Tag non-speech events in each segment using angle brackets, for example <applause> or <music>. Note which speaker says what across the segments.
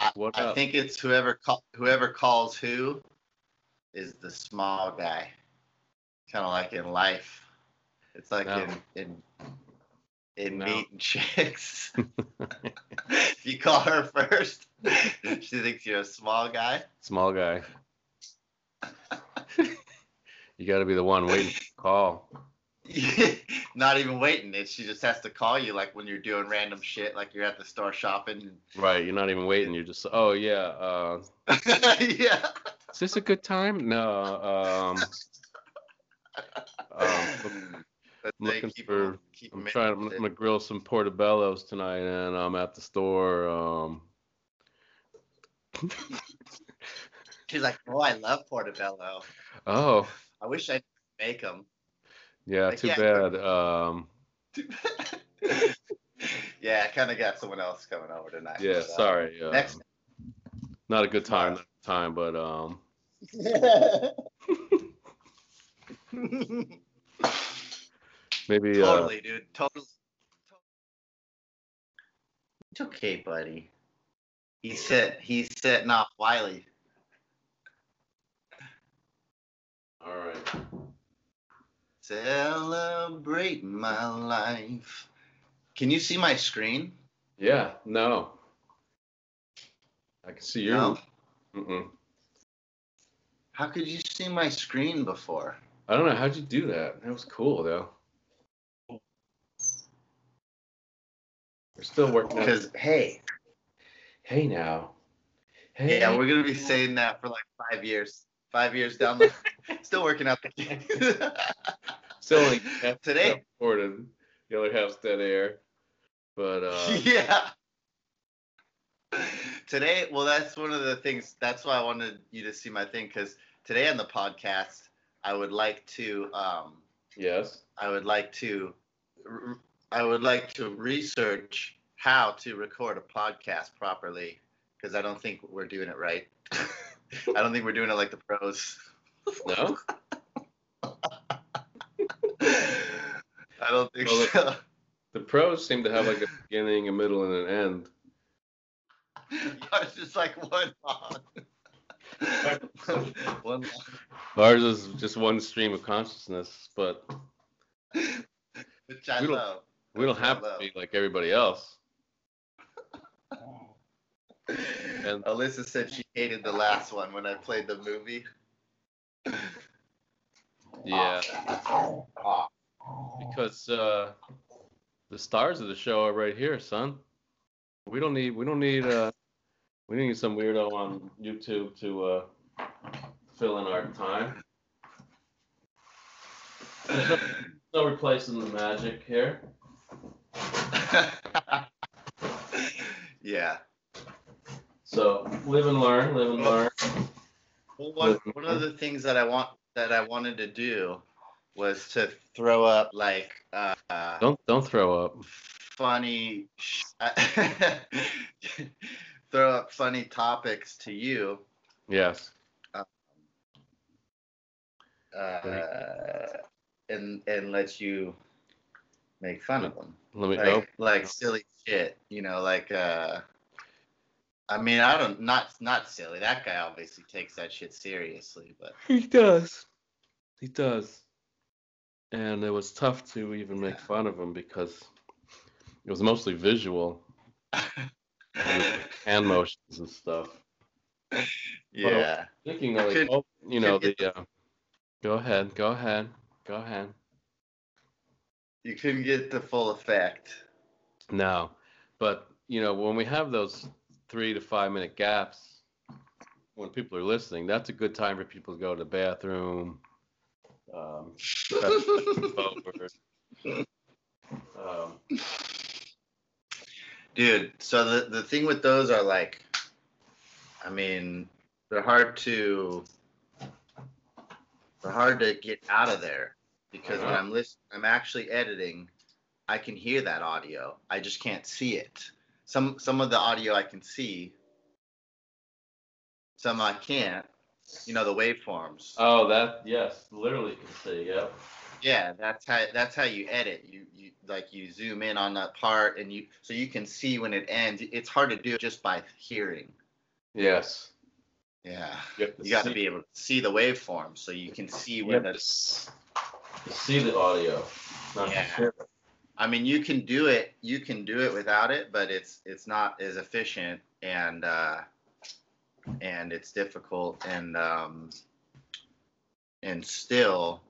Speaker 1: I, I think it's whoever call, whoever calls who is the small guy. Kind of like in life. It's like
Speaker 2: No.
Speaker 1: in in in
Speaker 2: No.
Speaker 1: meeting <laughs> chicks. <laughs> if you call her first, <laughs> she thinks you're a small guy.
Speaker 2: Small guy. you got to be the one waiting the call. <laughs>
Speaker 1: Not even waiting. It, she just has to call you like when you're doing random shit, like you're at the store shopping.
Speaker 2: Right. You're not even waiting. You're just, oh, yeah. Uh, <laughs>
Speaker 1: yeah.
Speaker 2: is this a good time? No. Um, <laughs> um, I'm looking
Speaker 1: keep
Speaker 2: for-
Speaker 1: keep
Speaker 2: I'm trying. I'm
Speaker 1: interested.
Speaker 2: gonna grill some portobellos tonight, and I'm at the store. Um,
Speaker 1: She's like, oh, I love portobello.
Speaker 2: oh,
Speaker 1: I wish I make them.
Speaker 2: Yeah.
Speaker 1: Like,
Speaker 2: Too
Speaker 1: yeah.
Speaker 2: bad. Um, <laughs>
Speaker 1: yeah, I kind of got someone else coming over tonight.
Speaker 2: yeah.
Speaker 1: so.
Speaker 2: Sorry. Uh,
Speaker 1: Next.
Speaker 2: Not a good time. Not a good time, but um, <laughs> maybe. Uh,
Speaker 1: totally, dude. Totally. It's okay, buddy. He's set. He's setting off Wiley.
Speaker 2: all right.
Speaker 1: Celebrate my life. Can you see my screen?
Speaker 2: Yeah. No. I can see you.
Speaker 1: No.
Speaker 2: Mm-mm.
Speaker 1: How could you see my screen before?
Speaker 2: I don't know. How'd you do that? That was cool, though. We're still working.
Speaker 1: Because hey,
Speaker 2: Hey now. Hey.
Speaker 1: yeah, we're gonna be saying that for like five years. Five years down the, <laughs> still working out the <laughs>
Speaker 2: still like <laughs> half
Speaker 1: Today?
Speaker 2: recorded. The other half's dead air. But uh,
Speaker 1: yeah. Today, well, that's one of the things. That's why I wanted you to see my thing because today on the podcast, I would like to, um,
Speaker 2: yes.
Speaker 1: I would like to, i would like to research how to record a podcast properly because I don't think we're doing it right. <laughs> I don't think we're doing it like the pros.
Speaker 2: No. <laughs>
Speaker 1: I don't think
Speaker 2: Well,
Speaker 1: so.
Speaker 2: The pros seem to have like a beginning, a middle, and an end. <laughs>
Speaker 1: It's just like one long. one long.
Speaker 2: Ours is just one stream of consciousness, but
Speaker 1: Which I
Speaker 2: We don't-
Speaker 1: love.
Speaker 2: we don't have to be like everybody else. And-
Speaker 1: Alyssa said she hated the last one when I played the movie.
Speaker 2: Yeah, because uh, the stars of the show are right here, son. We don't need we don't need uh we need some weirdo on YouTube to uh fill in our time. There's no, no replacing the magic here. <laughs>
Speaker 1: yeah.
Speaker 2: So live and learn, live and learn.
Speaker 1: Well, one, one of the things that I want that I wanted to do was to throw up like uh,
Speaker 2: Don't don't throw up.
Speaker 1: funny, sh- <laughs> throw up funny topics to you,
Speaker 2: Yes.
Speaker 1: uh, and and let you make fun of them.
Speaker 2: Let me
Speaker 1: like,
Speaker 2: know.
Speaker 1: like silly shit, you know, like uh I mean, I don't not not silly. That guy obviously takes that shit seriously, but
Speaker 2: He does. He does. And it was tough to even make fun of him because it was mostly visual <laughs> hand motions and stuff.
Speaker 1: yeah.
Speaker 2: Thinking of like,
Speaker 1: Could-
Speaker 2: oh, you know, the uh, go ahead, go ahead, go ahead.
Speaker 1: You couldn't get the full effect.
Speaker 2: No, but you know, when we have those three to five minute gaps when people are listening, that's a good time for people to go to the bathroom. Um, <laughs> over. Um,
Speaker 1: Dude, so the the thing with those are like I mean, they're hard to they're hard to get out of there because when
Speaker 2: Uh-huh.
Speaker 1: I'm listening I'm actually editing, I can hear that audio. I just can't see it. Some some of the audio I can see, some I can't. You know the waveforms.
Speaker 2: oh, that yes, literally can see. Yep.
Speaker 1: Yeah, that's how that's how you edit. You you like you zoom in on that part and you so you can see when it ends. It's hard to do it just by hearing.
Speaker 2: Yes.
Speaker 1: Yeah.
Speaker 2: You,
Speaker 1: You got to be able to see the waveform so you can see
Speaker 2: you
Speaker 1: where
Speaker 2: have to
Speaker 1: that's.
Speaker 2: see the audio. not
Speaker 1: Yeah.
Speaker 2: just hear it.
Speaker 1: I mean, you can do it. You can do it without it, but it's it's not as efficient and uh, and it's difficult and um, and still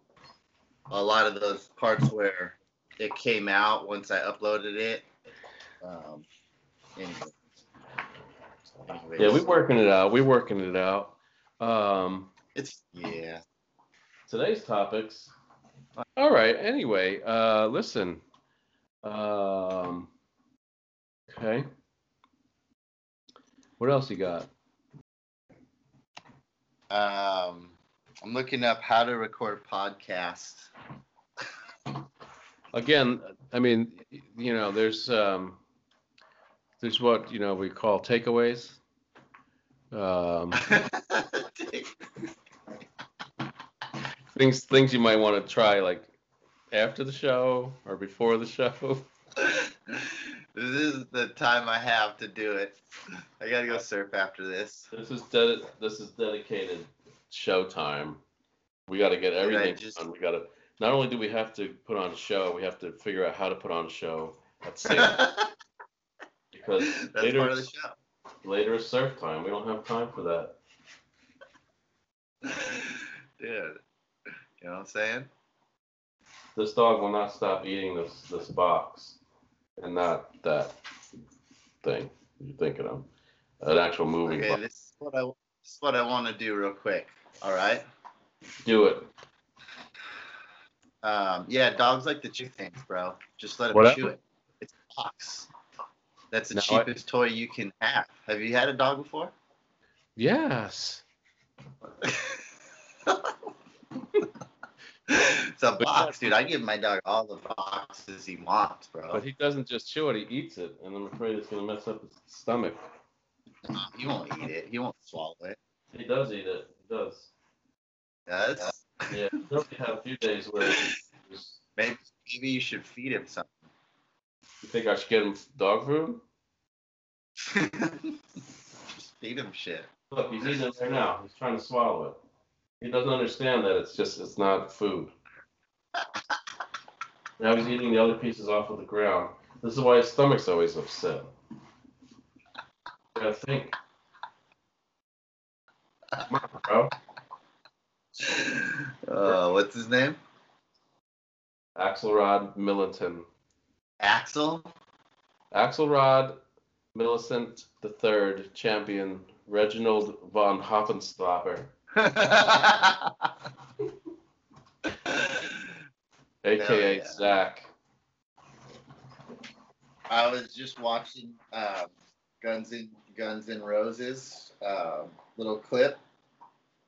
Speaker 1: a lot of those parts where it came out once I uploaded it. Um, anyway.
Speaker 2: Yeah, we're working it out. We're working it out. Um,
Speaker 1: It's yeah.
Speaker 2: today's topics. All right. Anyway, uh, listen. Um, okay. What else you got?
Speaker 1: Um, I'm looking up how to record podcasts. <laughs>
Speaker 2: Again, I mean, you know, there's um, there's what you know we call takeaways. Um, <laughs> things things you might want to try like after the show or before the show. <laughs>
Speaker 1: this is the time I have to do it. I gotta go surf after this.
Speaker 2: This is this is dedicated show time. We got to get everything
Speaker 1: just-
Speaker 2: done. We got to not only do we have to put on a show, we have to figure out how to put on a show at <laughs> the same because
Speaker 1: That's
Speaker 2: later
Speaker 1: part of the
Speaker 2: is-
Speaker 1: show.
Speaker 2: later is surf time. We don't have time for that. <laughs>
Speaker 1: Dude, you know what I'm saying?
Speaker 2: This dog will not stop eating this this box, and not that thing you're thinking of, an actual moving
Speaker 1: Okay,
Speaker 2: box.
Speaker 1: this is what I this is what I want to do real quick. All right.
Speaker 2: Do it.
Speaker 1: Um, yeah, dogs like to chew things, bro. Just let them
Speaker 2: Whatever.
Speaker 1: chew it. It's a box. That's the
Speaker 2: Now I-
Speaker 1: cheapest toy you can have. Have you had a dog before?
Speaker 2: Yes. <laughs>
Speaker 1: it's a box, dude. I give my dog all the boxes he wants, bro.
Speaker 2: But he doesn't just chew it; he eats it, and I'm afraid it's gonna mess up his stomach.
Speaker 1: He won't eat it. He won't swallow it.
Speaker 2: He does eat it. He does.
Speaker 1: Does?
Speaker 2: Yeah. He'll have a few days where he was,
Speaker 1: Maybe maybe you should feed him something.
Speaker 2: you think I should get him dog food? <laughs>
Speaker 1: Just feed him shit.
Speaker 2: Look, he's eating it right now. He's trying to swallow it. He doesn't understand that it's just it's not food. Now he's eating the other pieces off of the ground. This is why his stomach's always upset. You gotta think, Come on, bro.
Speaker 1: Uh, what's his name?
Speaker 2: Axelrod Millenton.
Speaker 1: Axel.
Speaker 2: Axelrod Millicent III, champion Reginald von Hoppenstalper, aka
Speaker 1: yeah.
Speaker 2: Zach.
Speaker 1: I was just watching um, Guns and Guns N' Roses um, little clip.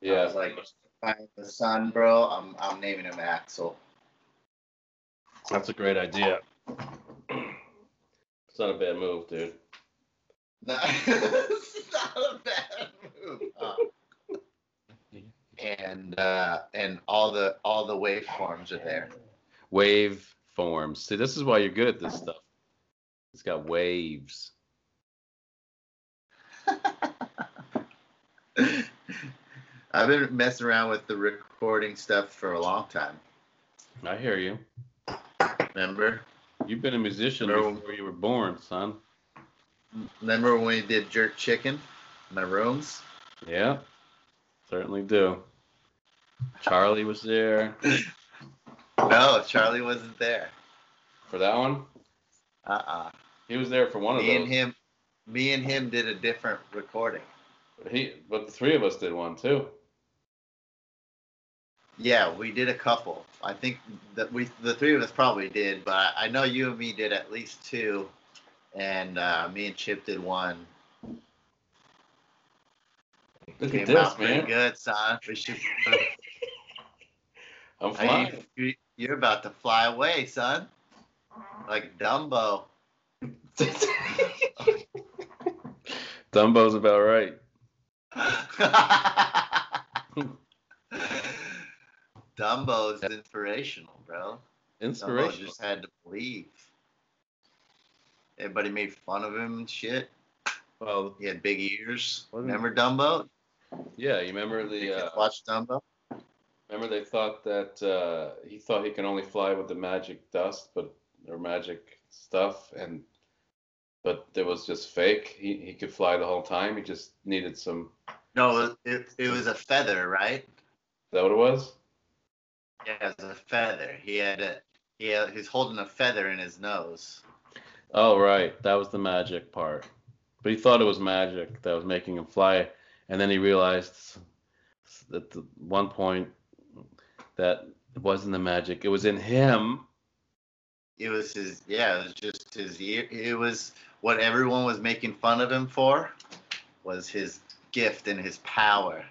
Speaker 2: Yeah.
Speaker 1: I was like, find the son, bro. I'm I'm naming him Axel.
Speaker 2: that's a great idea. It's not a bad move, dude.
Speaker 1: No, <laughs> it's not a bad move. huh? And uh, and all the all the waveforms are there.
Speaker 2: Wave forms. See, this is why you're good at this stuff. It's got waves. <laughs>
Speaker 1: I've been messing around with the recording stuff for a long time.
Speaker 2: I hear you.
Speaker 1: Remember?
Speaker 2: You've been a musician
Speaker 1: No.
Speaker 2: before you were born, son.
Speaker 1: Remember when we did jerk chicken in my rooms?
Speaker 2: Yeah, certainly do. Charlie was there
Speaker 1: No, Charlie wasn't there.
Speaker 2: for that one.
Speaker 1: Uh-uh.
Speaker 2: He was there for one of
Speaker 1: Me
Speaker 2: those.
Speaker 1: and him, me and him did a different recording.
Speaker 2: He, but the three of us did one too.
Speaker 1: Yeah, we did a couple. I think that we, the three of us probably did, but I, I know you and me did at least two, and uh, me and Chip did one.
Speaker 2: Look
Speaker 1: Came
Speaker 2: at this, man.
Speaker 1: good, son. We should.
Speaker 2: I'm flying.
Speaker 1: you, you- you're about to fly away, son. Like Dumbo. <laughs>
Speaker 2: Dumbo's about right. <laughs>
Speaker 1: Dumbo's inspirational, bro. Dumbo
Speaker 2: Inspirational.
Speaker 1: just had to believe. Everybody made fun of him and shit.
Speaker 2: Well,
Speaker 1: He had big ears. Remember Dumbo?
Speaker 2: yeah, you remember the uh,
Speaker 1: watch Dumbo?
Speaker 2: Remember they thought that uh, he thought he can only fly with the magic dust, but or magic stuff, and but it was just fake. He he could fly the whole time. He just needed some.
Speaker 1: No, it, it, was a feather, right?
Speaker 2: Is that what it was?
Speaker 1: Yeah, it was a feather. He had a he had, he's holding a feather in his nose.
Speaker 2: Oh right, that was the magic part. But he thought it was magic that was making him fly, and then he realized at the one point that it wasn't the magic; it was in him.
Speaker 1: It was his yeah, it was just his ear. It was what everyone was making fun of him for was his gift and his power,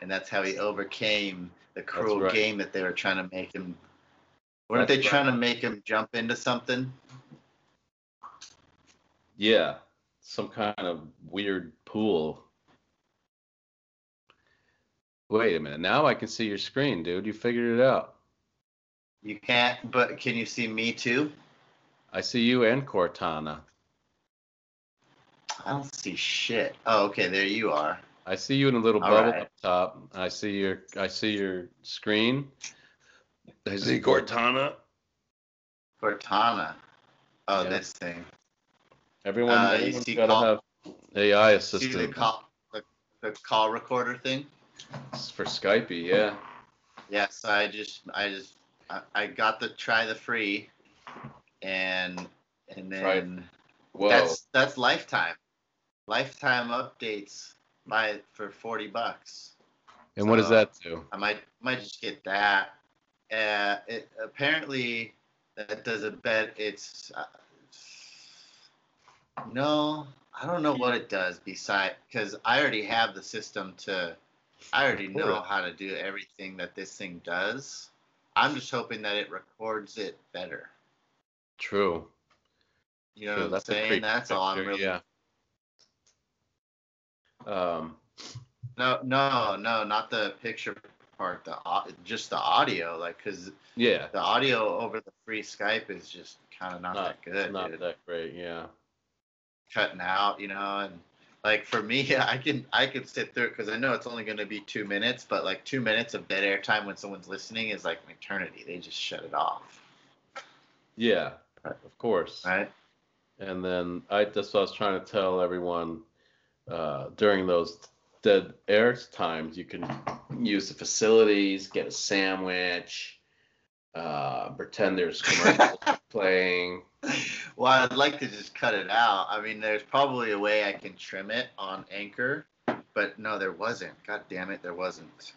Speaker 1: and that's how he overcame the cruel
Speaker 2: right.
Speaker 1: game that they were trying to make him. Weren't
Speaker 2: That's
Speaker 1: they trying to make him jump into something?
Speaker 2: Yeah, some kind of weird pool. Wait a minute. Now I can see your screen, dude. You figured it out.
Speaker 1: You can't, but can you see me too?
Speaker 2: I see you and Cortana.
Speaker 1: I don't see shit. Oh, okay, there you are.
Speaker 2: I see you in a little
Speaker 1: All
Speaker 2: bubble
Speaker 1: right.
Speaker 2: up top. I see your I see your screen. I see Cortana.
Speaker 1: Cortana. Oh,
Speaker 2: Yeah.
Speaker 1: this thing.
Speaker 2: Everyone,
Speaker 1: Uh, you
Speaker 2: everyone's
Speaker 1: see
Speaker 2: gotta have AI
Speaker 1: See the
Speaker 2: assistant
Speaker 1: call, the, the call recorder thing?
Speaker 2: For Skype. Yeah.
Speaker 1: Yeah, so I just, I just, I, I got to try the free, and and then that's that's lifetime, lifetime updates by for forty bucks.
Speaker 2: and what does that do?
Speaker 1: I might might just get that. Uh, it apparently that does a bet. It's uh, no, I don't know what it does beside because I already have the system to. I already know how to do everything that this thing does. I'm just hoping that it records it better.
Speaker 2: True.
Speaker 1: You know
Speaker 2: True,
Speaker 1: what I'm
Speaker 2: that's a
Speaker 1: saying? That's all I'm really.
Speaker 2: Yeah. Um.
Speaker 1: No, no, no, not the picture part. The just the audio, like because
Speaker 2: Yeah.
Speaker 1: the audio over the free Skype is just kind of not,
Speaker 2: Not,
Speaker 1: that good.
Speaker 2: not
Speaker 1: dude.
Speaker 2: that great. Yeah.
Speaker 1: cutting out, you know, and like for me, <laughs> I can I can sit through it because I know it's only going to be two minutes, but like two minutes of dead air time when someone's listening is like an eternity. They just shut it off,
Speaker 2: Yeah.
Speaker 1: Right.
Speaker 2: Of course.
Speaker 1: right?
Speaker 2: And then I that's what I was trying to tell everyone uh, during those dead air times. You can use the facilities, get a sandwich, uh, pretend there's commercials <laughs> playing.
Speaker 1: Well, I'd like to just cut it out. I mean, there's probably a way I can trim it on Anchor, but no, there wasn't. God damn it, there wasn't.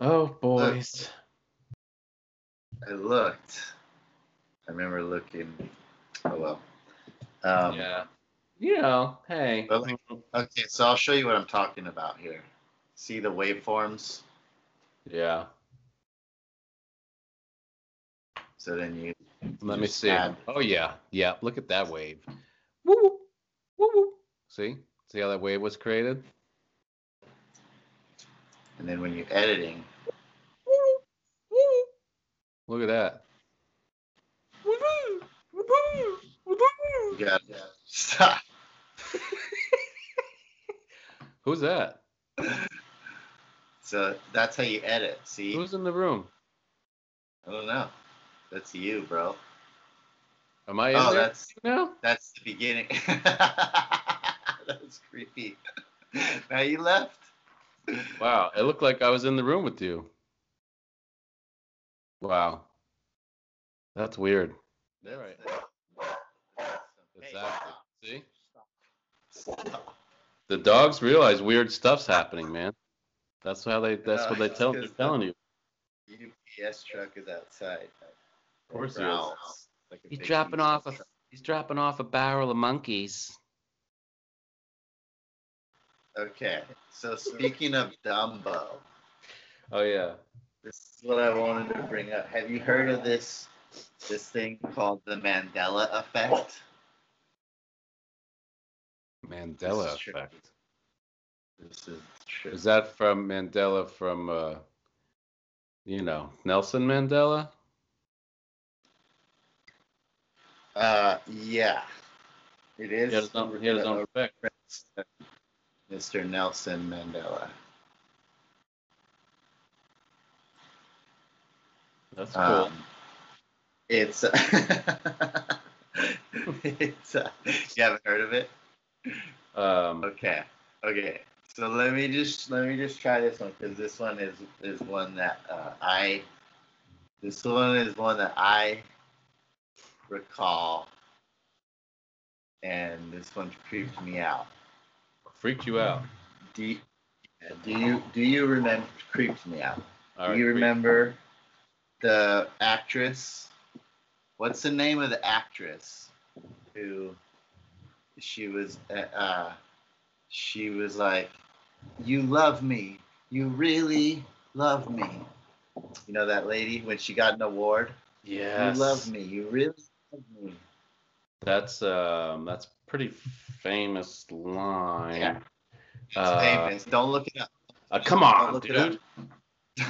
Speaker 2: Oh, boys.
Speaker 1: I looked. I remember looking. Oh well. Um,
Speaker 2: yeah. You know, hey.
Speaker 1: Like- Okay, so I'll show you what I'm talking about here. See the waveforms?
Speaker 2: yeah.
Speaker 1: So then you
Speaker 2: Let me see.
Speaker 1: add-
Speaker 2: Oh yeah, yeah. Look at that wave. Woo woo, woo woo. See, see how that wave was created?
Speaker 1: and then when you're editing,
Speaker 2: Look at that.
Speaker 1: you got stop. <laughs>
Speaker 2: Who's that?
Speaker 1: So that's how you edit. See?
Speaker 2: Who's in the room?
Speaker 1: I don't know. That's you, bro.
Speaker 2: Am I in
Speaker 1: Oh,
Speaker 2: there
Speaker 1: that's
Speaker 2: now?
Speaker 1: that's the beginning. <laughs> that's creepy. Now you left.
Speaker 2: Wow, it looked like I was in the room with you. Wow. That's weird. Right.
Speaker 1: it. Hey,
Speaker 2: Exactly. See?
Speaker 1: stop.
Speaker 2: The dogs realize weird stuff's happening, man. That's how they that's what they tell they're
Speaker 1: the-
Speaker 2: telling you.
Speaker 1: UPS truck is outside.
Speaker 2: Of course he is.
Speaker 1: Like
Speaker 3: He's dropping off a he's dropping off a barrel of monkeys.
Speaker 1: Okay, so speaking of Dumbo,
Speaker 2: Oh yeah.
Speaker 1: this is what I wanted to bring up. Have you heard of this this thing called the Mandela effect?
Speaker 2: Mandela
Speaker 1: This
Speaker 2: effect.
Speaker 1: This is true.
Speaker 2: Is that from Mandela from uh you know, Nelson Mandela?
Speaker 1: Uh, yeah, it is.
Speaker 2: He had his own, he had his own effect.
Speaker 1: Mr. Nelson Mandela.
Speaker 2: That's cool.
Speaker 1: Um, it's <laughs> it's uh, you haven't heard of it?
Speaker 2: Um,
Speaker 1: Okay, okay. So let me just let me just try this one because this one is is one that uh, I this one is one that I recall, and this one creeped me out.
Speaker 2: freaked you out.
Speaker 1: Do you, do you do you remember creeped me out?
Speaker 2: All
Speaker 1: Do
Speaker 2: right,
Speaker 1: you remember the actress? What's the name of the actress who she was? Uh, uh, she was like, "You love me. You really love me." You know that lady when she got an award.
Speaker 2: Yes.
Speaker 1: You love me. You really.
Speaker 2: That's um, that's pretty famous line.
Speaker 1: Yeah. It's
Speaker 2: Uh,
Speaker 1: famous. Don't look it up.
Speaker 2: Uh, come on,
Speaker 1: look it
Speaker 2: dude.
Speaker 1: up. <laughs>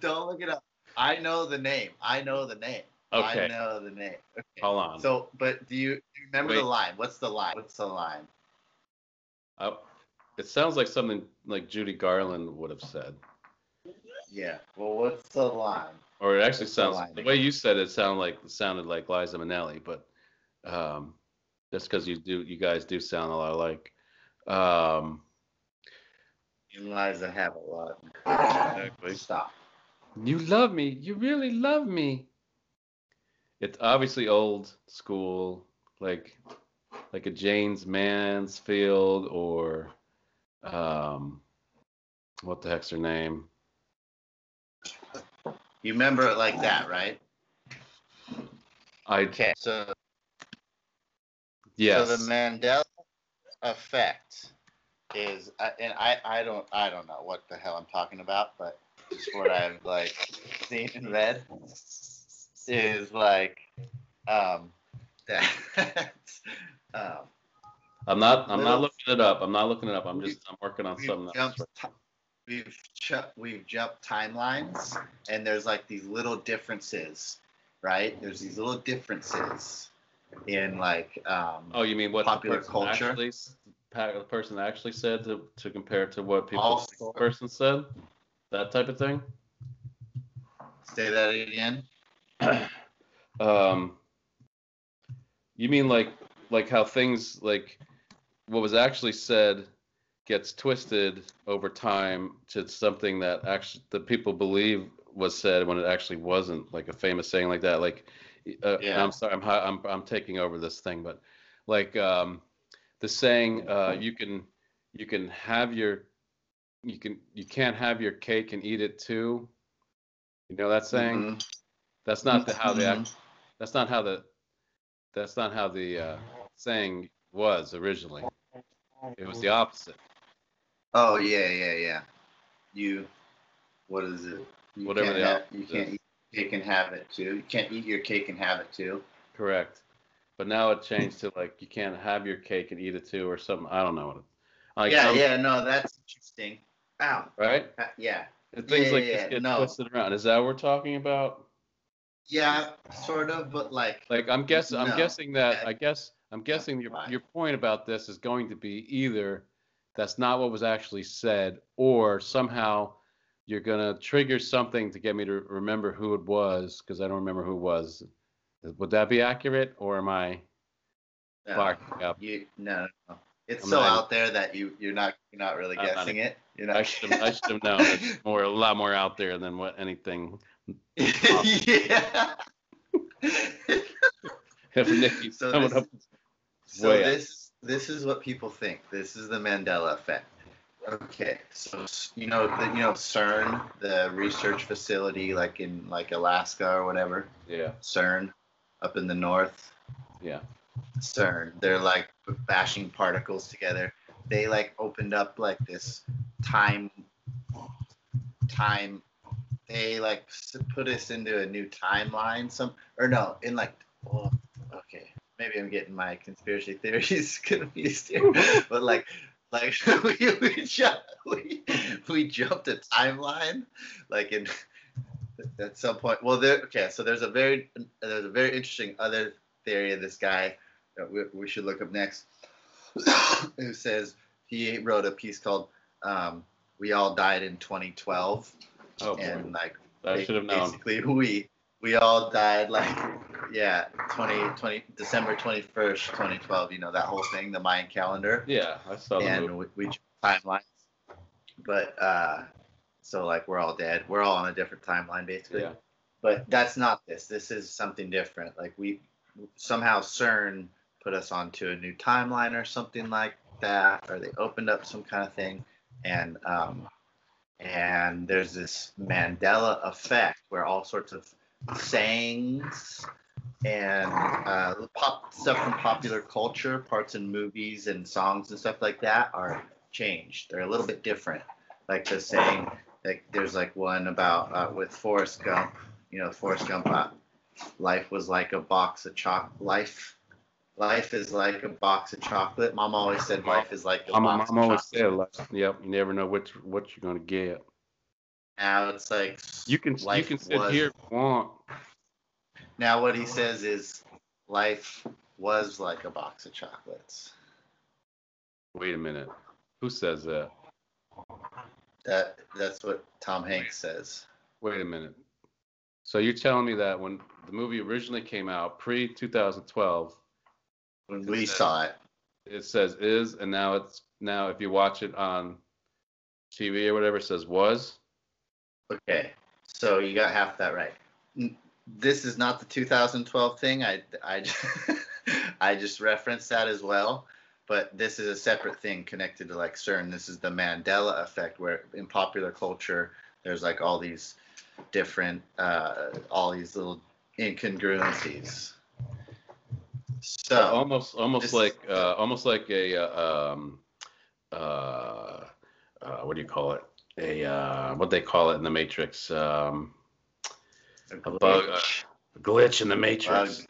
Speaker 1: Don't look it up. I know the name. I know the name.
Speaker 2: Okay.
Speaker 1: I know the name. Okay.
Speaker 2: hold on.
Speaker 1: So, but do you, do you remember the line? What's the line? What's the line?
Speaker 2: Uh, it sounds like something like Judy Garland would have said,
Speaker 1: Yeah. Well, what's the line?
Speaker 2: or it actually
Speaker 1: What's
Speaker 2: sounds
Speaker 1: line
Speaker 2: the way you said it sounded like sounded like Liza Minnelli, but um, just because you do you guys do sound a lot alike. Um,
Speaker 1: You and Liza have a lot.
Speaker 2: Exactly.
Speaker 1: Stop.
Speaker 2: You love me. You really love me. It's obviously old school, like like a Jayne Mansfield or um what the heck's her name?
Speaker 1: You remember it like that, right?
Speaker 2: I
Speaker 1: Okay. So,
Speaker 2: yes.
Speaker 1: so the Mandela effect is, and I, I don't, I don't know what the hell I'm talking about, but it's what I've like seen and read is like, um, that, <laughs> um,
Speaker 2: I'm not I'm not
Speaker 1: little-
Speaker 2: looking it up. I'm not looking it up. I'm just I'm working on something else.
Speaker 1: We've ch- we've jumped timelines, and there's like these little differences, right? There's these little differences in like, um,
Speaker 2: Oh, you mean what
Speaker 1: Popular
Speaker 2: the person
Speaker 1: culture?
Speaker 2: actually the person actually said to to compare to what people
Speaker 1: Also-
Speaker 2: person said? That type of thing?
Speaker 1: say that again. <clears throat>
Speaker 2: Um, you mean like like how things like what was actually said gets twisted over time to something that actually the people believe was said when it actually wasn't, like a famous saying like that. Like, uh,
Speaker 1: Yeah.
Speaker 2: I'm sorry, I'm I'm I'm taking over this thing, but like um, the saying, uh, you can you can have your you can you can't have your cake and eat it too. You know that saying?
Speaker 1: Mhm.
Speaker 2: That's not the, how the
Speaker 1: Mhm.
Speaker 2: that's not how the that's not how the uh, saying was originally. It was the opposite.
Speaker 1: Oh yeah, yeah, yeah. You, what is it? You
Speaker 2: Whatever
Speaker 1: can't
Speaker 2: the
Speaker 1: have, you can't eat your cake and have it too. You can't eat your cake and have it too.
Speaker 2: Correct. But now it changed to like you can't have your cake and eat it too or something. I don't know what it. Like,
Speaker 1: yeah,
Speaker 2: um,
Speaker 1: yeah. No, that's interesting. Ow.
Speaker 2: Right.
Speaker 1: Uh, yeah.
Speaker 2: And things
Speaker 1: Yeah,
Speaker 2: like
Speaker 1: yeah,
Speaker 2: this get
Speaker 1: no.
Speaker 2: twisted around. Is that what we're talking about?
Speaker 1: Yeah, sort of, but like.
Speaker 2: Like I'm guessing. I'm guessing that. I guess. I'm guessing your your point about this is going to be either that's not what was actually said, or somehow you're gonna trigger something to get me to remember who it was because I don't remember who it was. Would that be accurate, or am I
Speaker 1: no? You no, no. It's
Speaker 2: I'm
Speaker 1: so
Speaker 2: not
Speaker 1: out there that you you're not you're not really
Speaker 2: I'm not
Speaker 1: guessing it. You're not.
Speaker 2: I should have, I should have known. It's <laughs> more a lot more out there than what anything. <laughs>
Speaker 1: yeah. <laughs>
Speaker 2: If
Speaker 1: So this- So this this is what people think. This is the Mandela effect. Okay, so you know the, you know CERN, the research facility, like in like Alaska or whatever.
Speaker 2: yeah,
Speaker 1: CERN, up in the north.
Speaker 2: yeah,
Speaker 1: CERN. They're like bashing particles together. They like opened up like this time time. They like put us into a new timeline. Some or no, in like well, okay, maybe I'm getting my conspiracy theories <laughs> confused here, but like like <laughs> we we, jump, we we jumped a timeline like in at some point. Well, there okay. So there's a very there's a very interesting other theory of this guy that we, we should look up next, <coughs> who says he wrote a piece called um, "We All Died in 2012,"
Speaker 2: Oh, boy.
Speaker 1: and like
Speaker 2: I should have known.
Speaker 1: basically we we all died like yeah 20, 20 December 21st, 2012. You know that whole thing, the Mayan calendar
Speaker 2: Yeah, I saw
Speaker 1: and we, we timelines. But uh, so like we're all dead. We're all on a different timeline basically.
Speaker 2: Yeah.
Speaker 1: But that's not this. This is something different. Like we somehow CERN put us onto a new timeline or something like that, or they opened up some kind of thing, and um, and there's this Mandela effect where all sorts of sayings and uh, pop stuff from popular culture, parts in movies and songs and stuff like that are changed. They're a little bit different. Like the saying, like there's like one about uh, with Forrest Gump. You know, Forrest Gump. Uh, life was like a box of choc. Life, life is like a box of chocolate. Mom always said life is like a
Speaker 2: Mama,
Speaker 1: box of
Speaker 2: always
Speaker 1: chocolate.
Speaker 2: said, like, "Yep, you never know what what you're gonna get."
Speaker 1: Now it's like
Speaker 2: You can you can sit
Speaker 1: was-
Speaker 2: here if you want.
Speaker 1: Now what he says is life was like a box of chocolates.
Speaker 2: Wait a minute. Who says that?
Speaker 1: That that's what Tom Hanks says.
Speaker 2: Wait a minute. So you're telling me that when the movie originally came out, pre 2012,
Speaker 1: When we saw it,
Speaker 2: it says is, and now it's now if you watch it on TV or whatever, it says was.
Speaker 1: Okay. So you got half that right. This is not the 2012 thing. I I just, <laughs> I just referenced that as well. But this is a separate thing connected to like CERN. This is the Mandela effect, where in popular culture, there's like all these different, uh, all these little incongruencies. So
Speaker 2: almost almost
Speaker 1: this-
Speaker 2: like uh, almost like a uh, um, uh, uh, what do you call it? A uh, what they call it in the Matrix? Um,
Speaker 1: a
Speaker 2: bug, uh,
Speaker 1: glitch.
Speaker 2: glitch in the Matrix.
Speaker 1: Bug.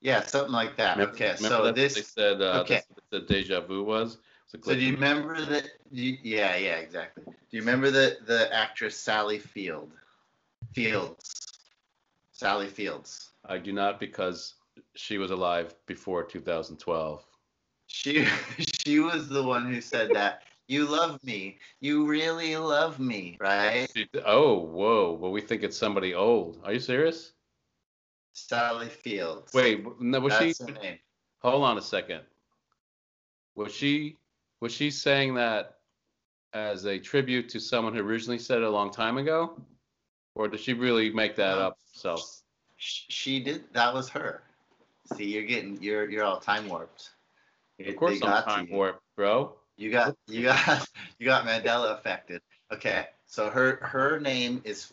Speaker 1: Yeah, something like that.
Speaker 2: Remember-
Speaker 1: okay,
Speaker 2: remember
Speaker 1: so this
Speaker 2: they said uh,
Speaker 1: okay.
Speaker 2: the deja vu was. A
Speaker 1: So do you remember that? Yeah, yeah, exactly. Do you remember the the actress Sally Field? Fields. Sally Fields.
Speaker 2: I do not because she was alive before 2012.
Speaker 1: She <laughs> she was the one who said that. You love me. You really love me, right?
Speaker 2: Oh, whoa! Well, we think it's somebody old. Are you serious?
Speaker 1: Sally Fields.
Speaker 2: Wait, no, was
Speaker 1: that's
Speaker 2: she?
Speaker 1: her name.
Speaker 2: Hold on a second. Was she was she saying that as a tribute to someone who originally said it a long time ago, or did she really make that
Speaker 1: No.
Speaker 2: up herself?
Speaker 1: Sh- She did. That was her. See, you're getting you're you're all time warped.
Speaker 2: Of course, I'm time
Speaker 1: you.
Speaker 2: warp, bro.
Speaker 1: You got you got <laughs> you got Mandela affected. Okay, so her her name is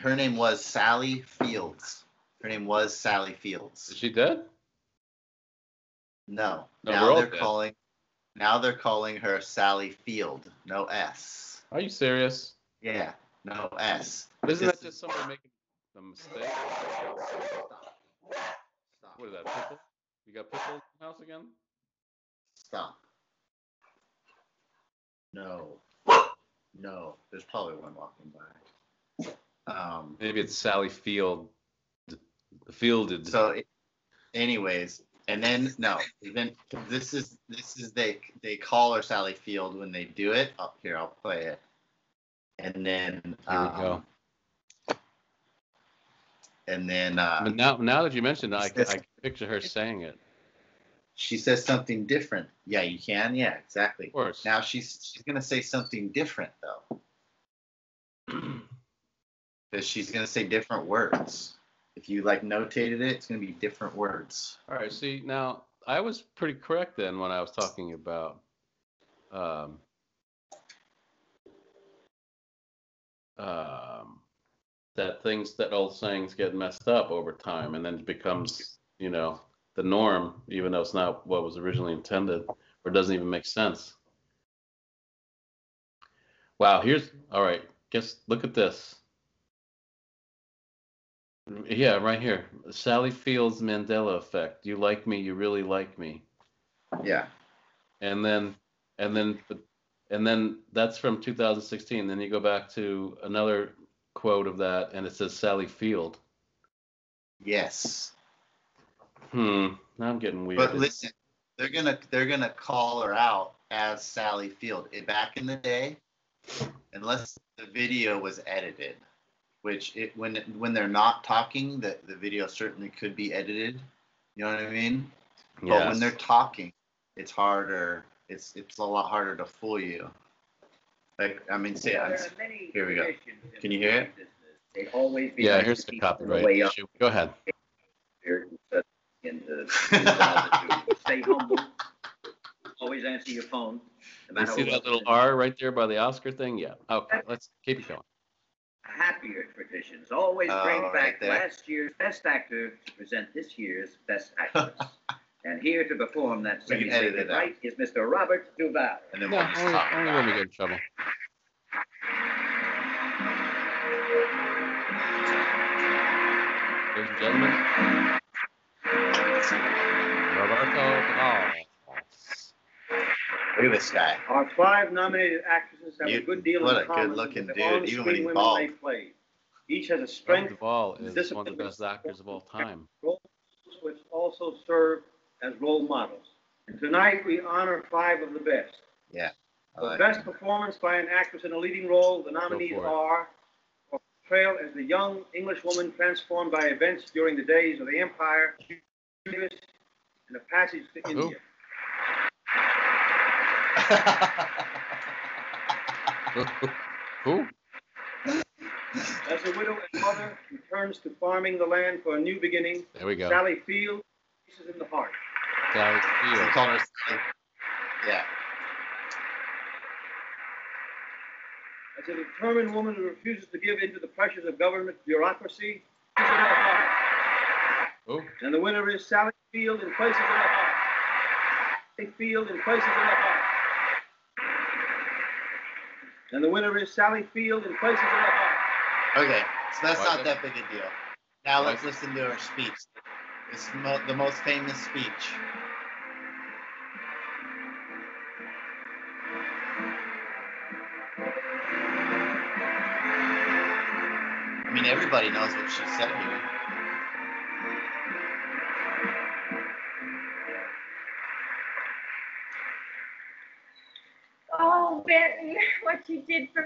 Speaker 1: her name was Sally Fields. Her name was Sally Fields.
Speaker 2: Is she dead?
Speaker 1: No,
Speaker 2: No,
Speaker 1: now they're
Speaker 2: dead.
Speaker 1: calling now they're calling her Sally Field. No S.
Speaker 2: Are you serious?
Speaker 1: Yeah, no S.
Speaker 2: Isn't that just somebody making a mistake?
Speaker 1: Stop.
Speaker 2: What is that? Pitbull? You got Pitbull in the house again?
Speaker 1: Stop. No. No. There's probably one walking by. Um,
Speaker 2: Maybe it's Sally Field. Fielded.
Speaker 1: so, it- anyways, and then no, then this is this is they they call her Sally Field when they do it. Up here, I'll play it. And then
Speaker 2: Here we
Speaker 1: um,
Speaker 2: go.
Speaker 1: And then uh,
Speaker 2: But now, now that you mentioned it, I, can-
Speaker 1: This-
Speaker 2: I can picture her saying it.
Speaker 1: She says something different. Yeah, you can. Yeah, exactly.
Speaker 2: Of course.
Speaker 1: Now she's she's gonna say something different though. <clears throat> because she's gonna say different words. If you like notated it, it's gonna be different words.
Speaker 2: All right. See, now I was pretty correct then when I was talking about um, um, that things that old sayings get messed up over time and then it becomes, you know, the norm, even though it's not what was originally intended or doesn't even make sense. Wow. Here's all right. Guess look at this. Yeah, right here. Sally Fields Mandela effect. You like me, you really like me.
Speaker 1: Yeah.
Speaker 2: And then and then and then that's from 2016. Then you go back to another quote of that and it says Sally Field.
Speaker 1: Yes.
Speaker 2: Hmm. Now I'm getting weird.
Speaker 1: But listen, they're gonna they're gonna call her out as Sally Field. Eh, Back in the day, unless the video was edited, which it when when they're not talking, the the video certainly could be edited. You know what I mean? But when they're talking, it's harder. It's it's a lot harder to fool you. Like I mean, say I'm,
Speaker 4: There are many
Speaker 1: here we go. Can you hear it?
Speaker 4: They always be
Speaker 2: Yeah, here's the
Speaker 4: people on
Speaker 2: copyright
Speaker 4: way up
Speaker 2: issue. Go ahead.
Speaker 4: Here <laughs> to. Stay humble. Always answer your phone. No
Speaker 2: You see that little
Speaker 4: it is.
Speaker 2: R right there by the Oscar thing? Yeah. Okay, let's keep it going.
Speaker 4: Happier traditions always
Speaker 1: Oh,
Speaker 4: bring back
Speaker 1: there.
Speaker 4: last year's best actor to present this year's best actress. <laughs> and here to perform that
Speaker 1: We can edit
Speaker 4: semi-sacred
Speaker 1: it out.
Speaker 4: right is Mr. Robert Duvall.
Speaker 1: and then
Speaker 2: No,
Speaker 1: we'll just
Speaker 2: only,
Speaker 1: talk
Speaker 2: only
Speaker 1: about
Speaker 2: when we get in trouble. Ladies and gentlemen, Roberto Duvall.
Speaker 1: Look at this guy.
Speaker 5: Our five nominated actresses have
Speaker 1: You-
Speaker 5: a good deal
Speaker 1: what
Speaker 5: in
Speaker 1: a good-looking
Speaker 5: with
Speaker 1: dude,
Speaker 5: the
Speaker 1: even when
Speaker 5: on-screen
Speaker 1: he's bald.
Speaker 5: they played. Each has a
Speaker 2: Robert
Speaker 5: strength
Speaker 2: Duvall is one of the best actors of all time.
Speaker 5: which also serve as role models. And tonight we honor five of the best.
Speaker 1: I
Speaker 5: For
Speaker 1: like
Speaker 5: best
Speaker 1: it.
Speaker 5: performance by an actress in a leading role, the nominees are for portrayal as the young English woman transformed by events during the days of the Empire, and a passage to
Speaker 2: Who?
Speaker 5: India.
Speaker 2: Who?
Speaker 5: As a widow and mother returns to farming the land for a new beginning,
Speaker 2: There we go.
Speaker 5: Sally Field is in the heart.
Speaker 2: Sally Field.
Speaker 1: call her Sally- yeah.
Speaker 5: As a determined woman who refuses to give in to the pressures of government bureaucracy, she's in the heart.
Speaker 2: Who?
Speaker 5: And the winner is Sally Field in Places in the Heart. Sally Field in Places in the Heart. And the winner is Sally Field in Places in the Heart.
Speaker 1: Okay, so that's
Speaker 2: Why
Speaker 1: not that big a deal. Now
Speaker 2: Why
Speaker 1: let's
Speaker 2: it-
Speaker 1: listen to her speech. It's mo- the most famous speech. I mean, everybody knows what she said here.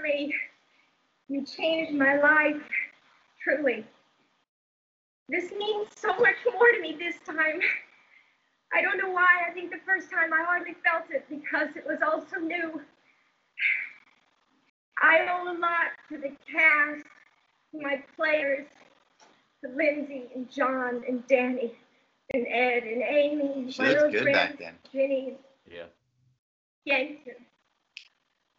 Speaker 6: For me. You changed my life, truly. This means so much more to me this time. I don't know why. I think the first time I hardly felt it because it was all so new. I owe a lot to the cast, to my players, to Lindsay and John and Danny and Ed and Amy,
Speaker 1: She
Speaker 6: my
Speaker 1: looked
Speaker 6: little
Speaker 1: good
Speaker 6: friends,
Speaker 1: back then.
Speaker 6: Ginny,
Speaker 2: Yeah.
Speaker 6: Yankton.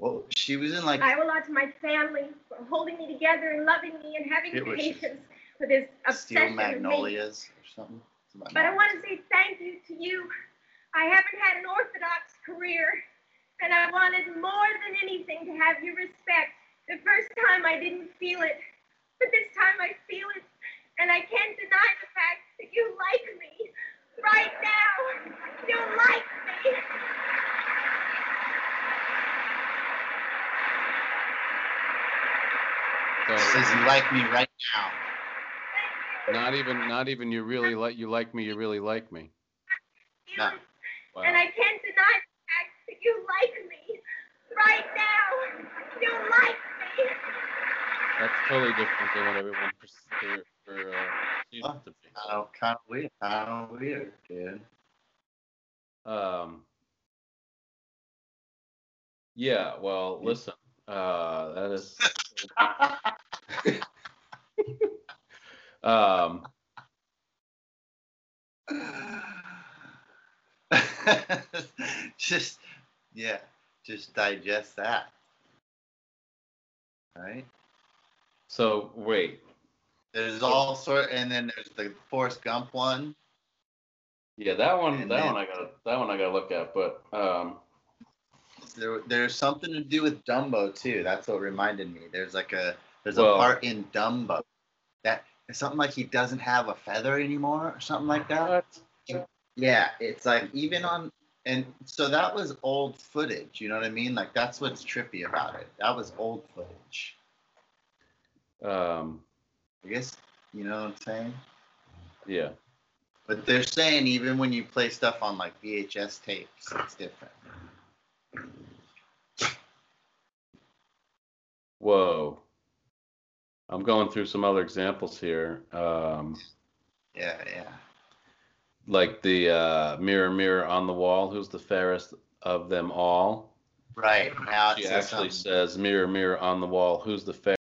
Speaker 1: Well, she was in like
Speaker 6: I owe a lot to my family for holding me together and loving me and having patience for this
Speaker 1: Steel
Speaker 6: obsession with me.
Speaker 1: Magnolias or something.
Speaker 6: But I want to say thank you to you. I haven't had an orthodox career, and I wanted more than anything to have your respect. The first time I didn't feel it, but this time I feel it, and I can't deny the fact that you like me right now. You like me.
Speaker 2: So
Speaker 1: Says you like me right now.
Speaker 2: not even not even you really like you like me, you really like me.
Speaker 1: No.
Speaker 6: it.
Speaker 2: Wow.
Speaker 6: And I can't deny the fact that you like me right now. You like me.
Speaker 2: That's totally different than what everyone per, per, per, uh, perceives
Speaker 1: Huh?
Speaker 2: it to be.
Speaker 1: Kind of, kind of weird. Kind of weird, dude.
Speaker 2: Um. Yeah. Well, listen. Uh, that is. <laughs> um. <laughs>
Speaker 1: just yeah, just digest that. Right?
Speaker 2: So wait.
Speaker 1: There's all sort, and then there's the Forrest Gump one.
Speaker 2: Yeah, that one.
Speaker 1: And
Speaker 2: that
Speaker 1: then-
Speaker 2: one I got. That one I got to look at. But um.
Speaker 1: There, there's something to do with Dumbo too. That's what reminded me. There's like a there's
Speaker 2: Well-
Speaker 1: a part in Dumbo that it's something like he doesn't have a feather anymore or something like that.
Speaker 2: What?
Speaker 1: Yeah, it's like even on and so that was old footage, you know what I mean? Like that's what's trippy about it. That was old footage.
Speaker 2: Um.
Speaker 1: I guess you know what I'm saying?
Speaker 2: Yeah.
Speaker 1: But they're saying even when you play stuff on like VHS tapes, it's different.
Speaker 2: Whoa. I'm going through some other examples here. Um,
Speaker 1: Yeah, yeah.
Speaker 2: like the uh, mirror, mirror on the wall, who's the fairest of them all?
Speaker 1: Right. Now
Speaker 2: She
Speaker 1: says
Speaker 2: actually
Speaker 1: something.
Speaker 2: says, mirror, mirror on the wall, who's the fairest?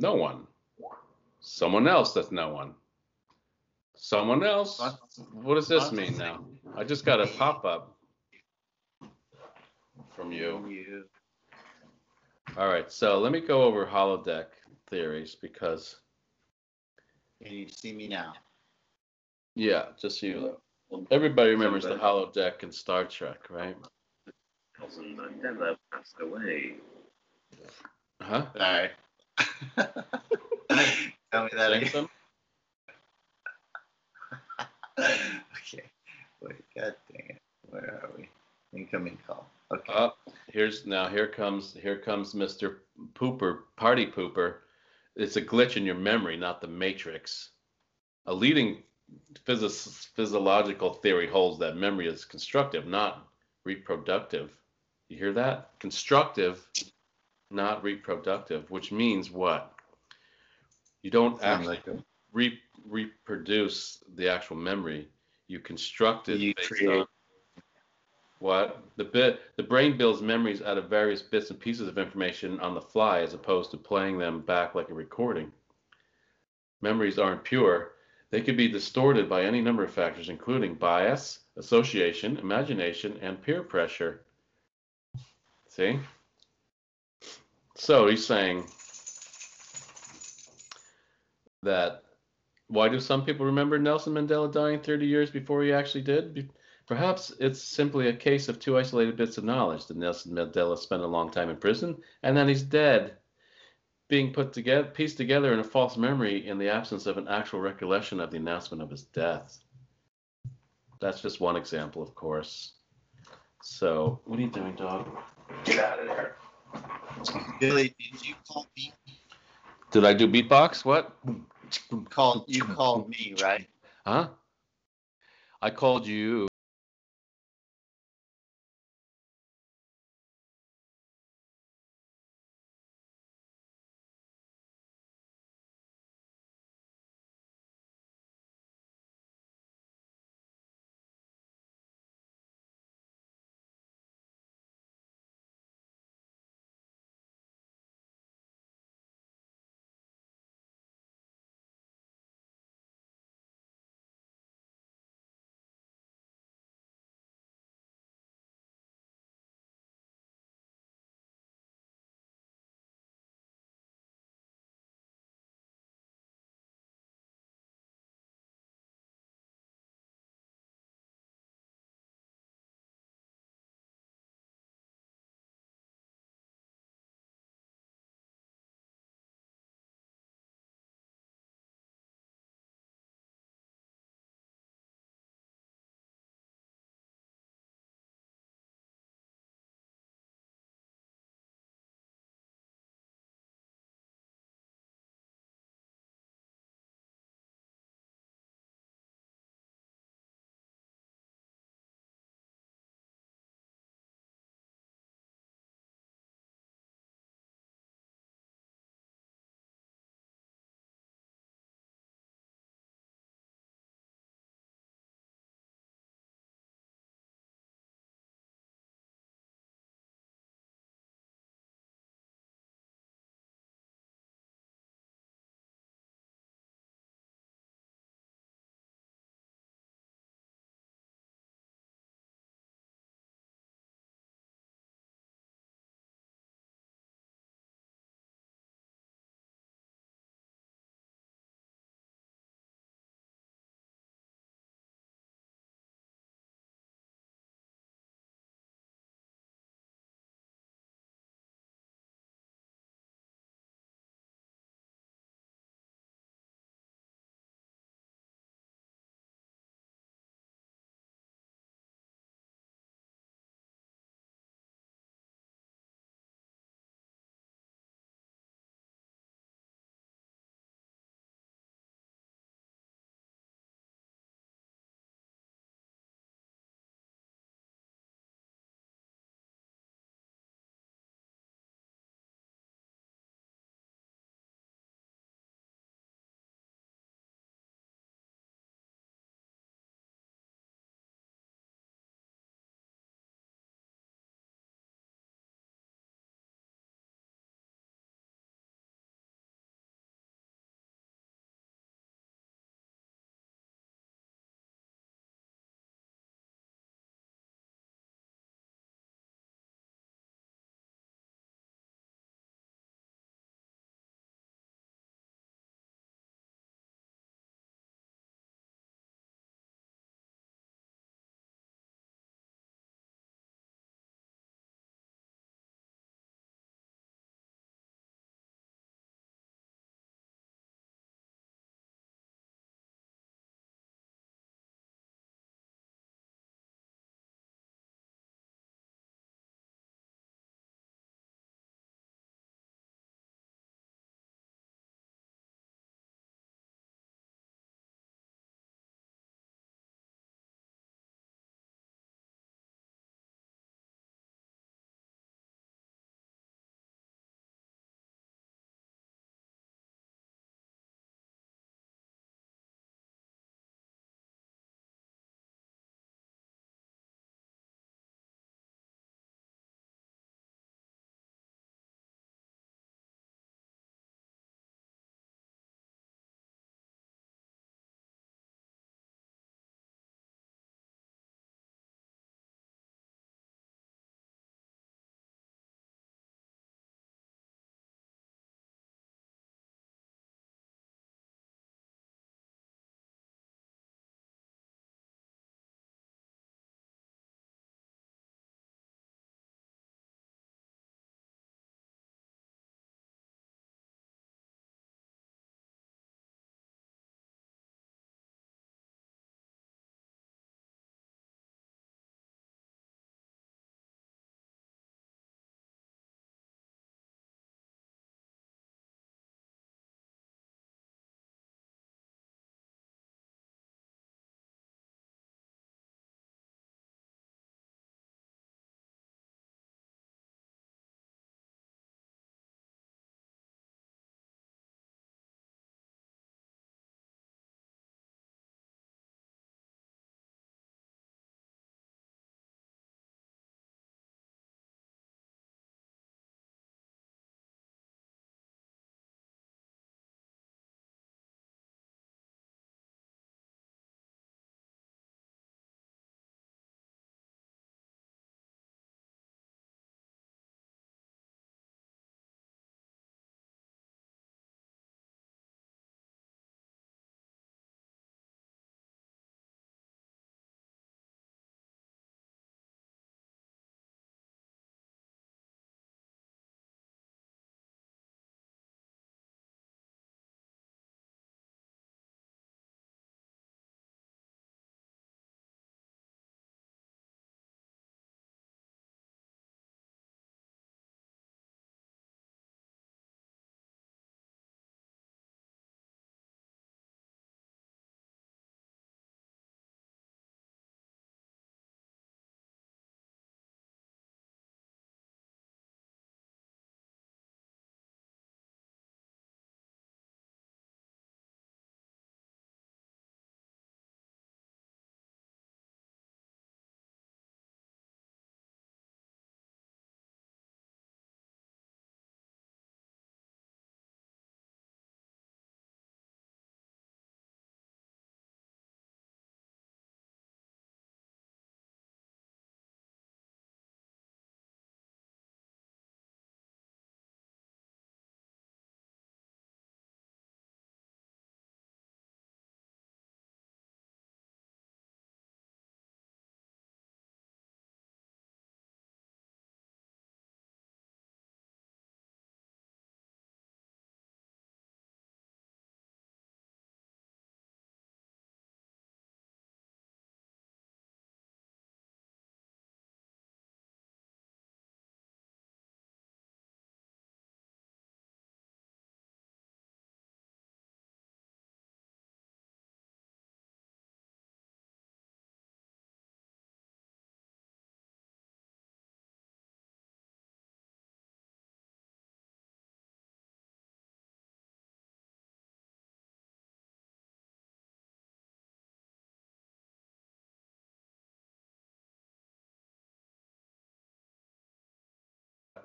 Speaker 2: No one. Someone else that's no one. Someone else.
Speaker 1: What?
Speaker 2: What does this mean now? I just got a pop up from you.
Speaker 1: You.
Speaker 2: All right, so let me go over holodeck theories because
Speaker 1: Can you see me now?
Speaker 2: yeah, just so you. Everybody remembers the holodeck in Star Trek, right?
Speaker 7: Nelson Mandela passed away.
Speaker 2: Huh?
Speaker 1: Sorry. <laughs> Tell me that again. <laughs> Okay. Wait, god dang it. Where are we? Incoming call. Okay.
Speaker 2: Oh, here's now here comes here comes Mr. Pooper, party pooper. It's a glitch in your memory, not the matrix. A leading physis, physiological theory holds that memory is constructive, not reproductive. You hear that? Constructive, not reproductive, which means what? You don't actually
Speaker 1: like
Speaker 2: re- reproduce the actual memory. You construct it
Speaker 1: You
Speaker 2: based
Speaker 1: create-
Speaker 2: on what the bit the brain builds memories out of various bits and pieces of information on the fly as opposed to playing them back like a recording. Memories aren't pure. They could be distorted by any number of factors, including bias, association, imagination, and peer pressure. See? So he's saying that why do some people remember Nelson Mandela dying 30 years before he actually did? Perhaps it's simply a case of two isolated bits of knowledge that Nelson Mandela spent a long time in prison and then he's dead, being put together, pieced together in a false memory in the absence of an actual recollection of the announcement of his death. That's just one example, of course. So, what are you doing, dog? Get out of there.
Speaker 1: Billy, did you call me?
Speaker 2: Did I do beatbox? What?
Speaker 1: Called you called me, right?
Speaker 2: Huh? I called you.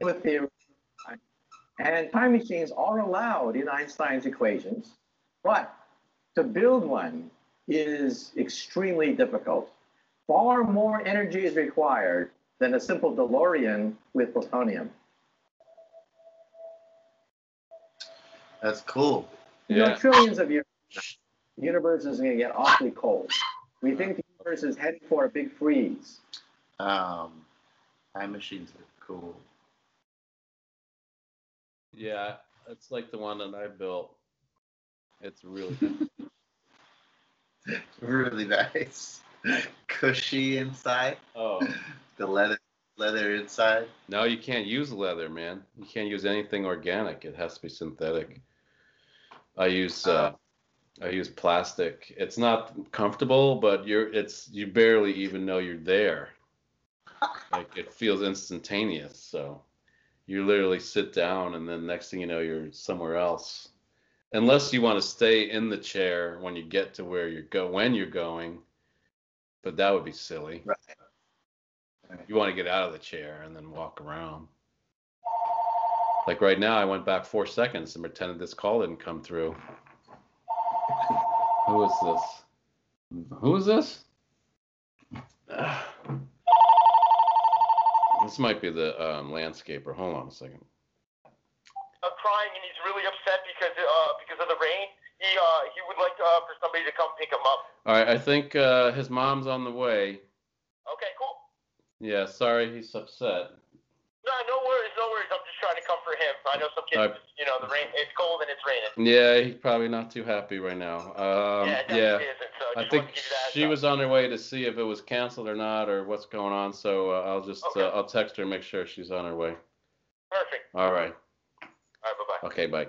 Speaker 8: With theory. And time machines are allowed in Einstein's equations, but to build one is extremely difficult. Far more energy is required than a simple DeLorean with plutonium.
Speaker 1: That's cool.
Speaker 8: You know,
Speaker 2: Yeah.
Speaker 8: trillions of years, the universe is going to get awfully cold. We think the universe is heading for a big freeze.
Speaker 1: Um, time machines are cool.
Speaker 2: Yeah, it's like the one that I built. It's really <laughs>
Speaker 1: Really nice. Cushy inside.
Speaker 2: oh
Speaker 1: The leather leather inside.
Speaker 2: no, you can't use leather, man. You can't use anything organic. It has to be synthetic. I use uh, I use plastic. It's not comfortable, but you're it's you barely even know you're there. <laughs> Like it feels instantaneous. So you literally sit down and then next thing you know you're somewhere else. Unless you want to stay in the chair when you get to where you're go when you're going. But that would be silly.
Speaker 1: Right.
Speaker 2: You want to get out of the chair and then walk around. Like right now, I went back four seconds and pretended this call didn't come through. <laughs> Who is this? Who is this? <sighs> <sighs> <laughs> This might be the um, landscaper. Hold on a second.
Speaker 9: uh, crying and he's really upset because uh, because of the rain. He uh, he would like uh, for somebody to come pick him up.
Speaker 2: All right, I think uh, his mom's on the way.
Speaker 9: Okay, cool.
Speaker 2: Yeah, sorry he's upset.
Speaker 9: No, no worries. I'm just trying to comfort him. I know some kids,
Speaker 2: Alright.
Speaker 9: you know, the rain. It's cold and it's raining.
Speaker 2: Yeah, he's probably not too happy right now. Um,
Speaker 9: yeah,
Speaker 2: yeah.
Speaker 9: isn't. So
Speaker 2: I think
Speaker 9: wanted to give you that.
Speaker 2: she
Speaker 9: heads
Speaker 2: was on her way to see if it was canceled or not or what's going on. So uh, I'll just
Speaker 9: Okay.
Speaker 2: uh, I'll text her and make sure she's on her way.
Speaker 9: perfect.
Speaker 2: All right.
Speaker 9: All right, bye bye.
Speaker 2: Okay. Bye.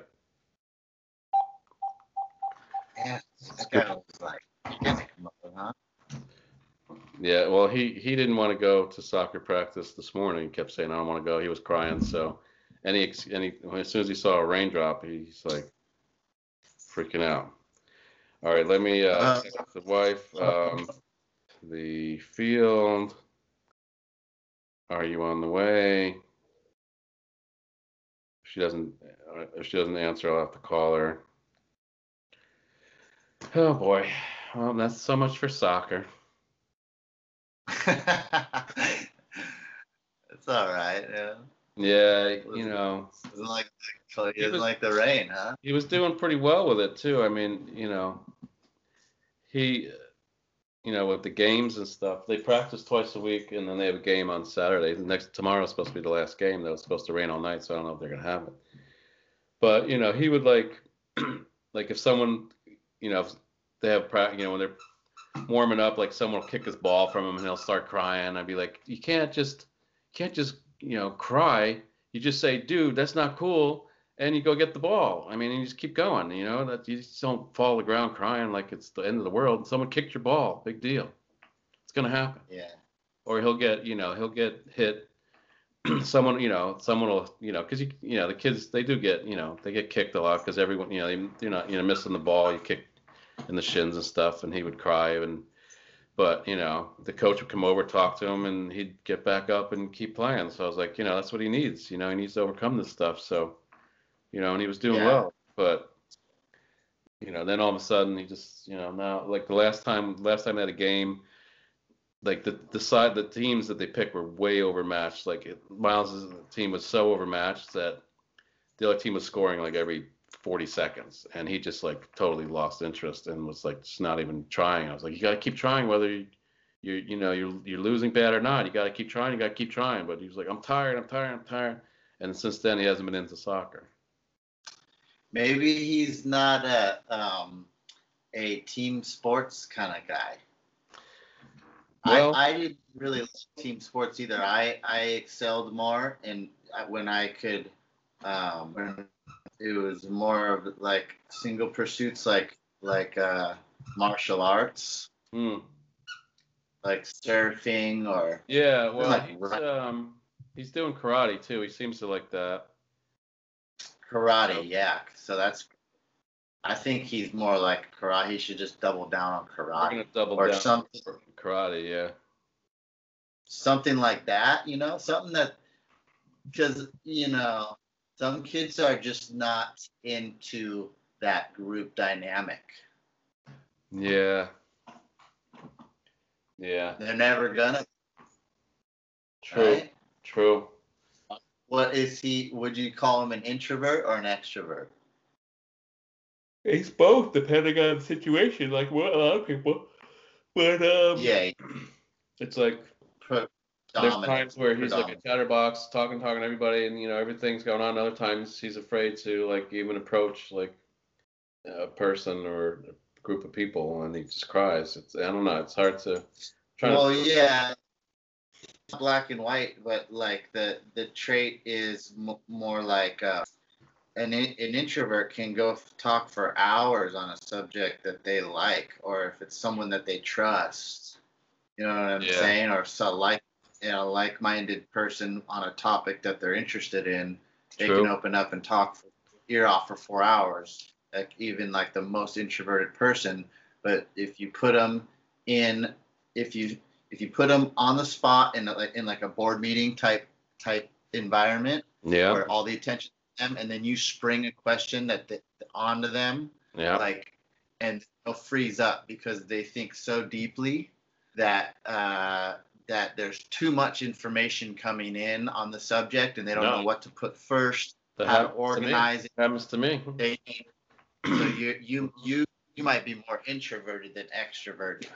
Speaker 1: Yeah. That guy was like, you can't come up with, huh?
Speaker 2: Yeah. Well, he he didn't want to go to soccer practice this morning. He kept saying I don't want to go. He was crying. So any ex- any as soon as he saw a raindrop, he's like freaking out. All right. Let me uh,
Speaker 1: Uh,
Speaker 2: the wife. Um, the field. Are you on the way? If she doesn't, uh, if she doesn't answer, I'll have to call her. Oh boy, well that's so much for soccer. <laughs>
Speaker 1: it's all right. Yeah.
Speaker 2: Yeah, you know,
Speaker 1: Doesn't like the,
Speaker 2: He
Speaker 1: doesn't
Speaker 2: was-
Speaker 1: like the rain, huh?
Speaker 2: he was doing pretty well with it too. I mean, you know, he, you know, with the games and stuff, they practice twice a week, and then they have a game on Saturday. The next tomorrow's supposed to be the last game. That was supposed to rain all night, so I don't know if they're gonna have it. But you know, he would like, <clears throat> like if someone, you know, if they have practice, you know, when they're warming up, like someone will kick his ball from him and he'll start crying. I'd be like, you can't just, you can't just, you know, cry. You just say, dude, that's not cool and you go get the ball. I mean, you just keep going. You know that you just don't fall to the ground crying like it's the end of the world. Someone kicked your ball, big deal. It's gonna happen.
Speaker 1: Yeah.
Speaker 2: Or he'll get, you know, he'll get hit. <clears throat> someone, you know, someone will, you know, because you, you know, the kids they do get, you know, they get kicked a lot because everyone, you know, they, you're not, you know, missing the ball, you kick in the shins and stuff, and he would cry and. But you know, the coach would come over, talk to him, and he'd get back up and keep playing. So I was like, you know, that's what he needs. You know, he needs to overcome this stuff. So, you know, and he was doing
Speaker 1: Yeah.
Speaker 2: well. But you know, then all of a sudden he just, you know, now like the last time, last time they had a game, like the the side, the teams that they picked were way overmatched. Like it, Miles' team was so overmatched that the other team was scoring like every 40 seconds, and he just like totally lost interest and was like just not even trying. I was like, you got to keep trying, whether you, you you know you're you're losing bad or not. You got to keep trying. You got to keep trying. But he was like, I'm tired. I'm tired. I'm tired. And since then, he hasn't been into soccer.
Speaker 1: Maybe he's not a um, a team sports kind of guy.
Speaker 2: Well-
Speaker 1: I, I didn't really like team sports either. I, I excelled more in when I could um, when it was more of like single pursuits like like uh, martial arts,
Speaker 2: Hmm.
Speaker 1: like surfing or
Speaker 2: Yeah, well,
Speaker 1: Like,
Speaker 2: he's, um, he's doing karate too. He seems to like that.
Speaker 1: karate. Yeah, so that's. I think he's more like karate. He should just double down on karate
Speaker 2: double
Speaker 1: or something.
Speaker 2: karate. Yeah.
Speaker 1: something like that, you know, something that because you know some kids are just not into that group dynamic.
Speaker 2: Yeah. Yeah.
Speaker 1: They're never gonna.
Speaker 2: True.
Speaker 1: Right?
Speaker 2: True.
Speaker 1: What is he? Would you call him an introvert or an extrovert?
Speaker 2: It's both, depending on the situation. Like what a lot of people, but um,
Speaker 1: Yeah,
Speaker 2: it's like
Speaker 1: pro-
Speaker 2: there's times where he's like a chatterbox, talking, talking to everybody, and you know everything's going on. Other times he's afraid to like even approach like a person or a group of people, and he just cries. It's I don't know. It's hard to try
Speaker 1: Well,
Speaker 2: to.
Speaker 1: yeah, black and white, but like the the trait is m- more like uh, an in- an introvert can go f- talk for hours on a subject that they like, or if it's someone that they trust, you know what I'm
Speaker 2: Yeah.
Speaker 1: saying, or so like know like-minded person on a topic that they're interested in, they
Speaker 2: True.
Speaker 1: can open up and talk for, ear off for four hours, like even like the most introverted person. But if you put them in, if you if you put them on the spot in a, like in like a board meeting type type environment
Speaker 2: Yeah.
Speaker 1: where all the attention to them, and then you spring a question that, that onto them,
Speaker 2: Yeah.
Speaker 1: like, and they'll freeze up because they think so deeply that uh, that there's too much information coming in on the subject, and they don't
Speaker 2: No.
Speaker 1: know what to put first,
Speaker 2: That
Speaker 1: how to
Speaker 2: happens to me.
Speaker 1: it.
Speaker 2: Happens to me.
Speaker 1: They, so you you you you might be more introverted than extroverted.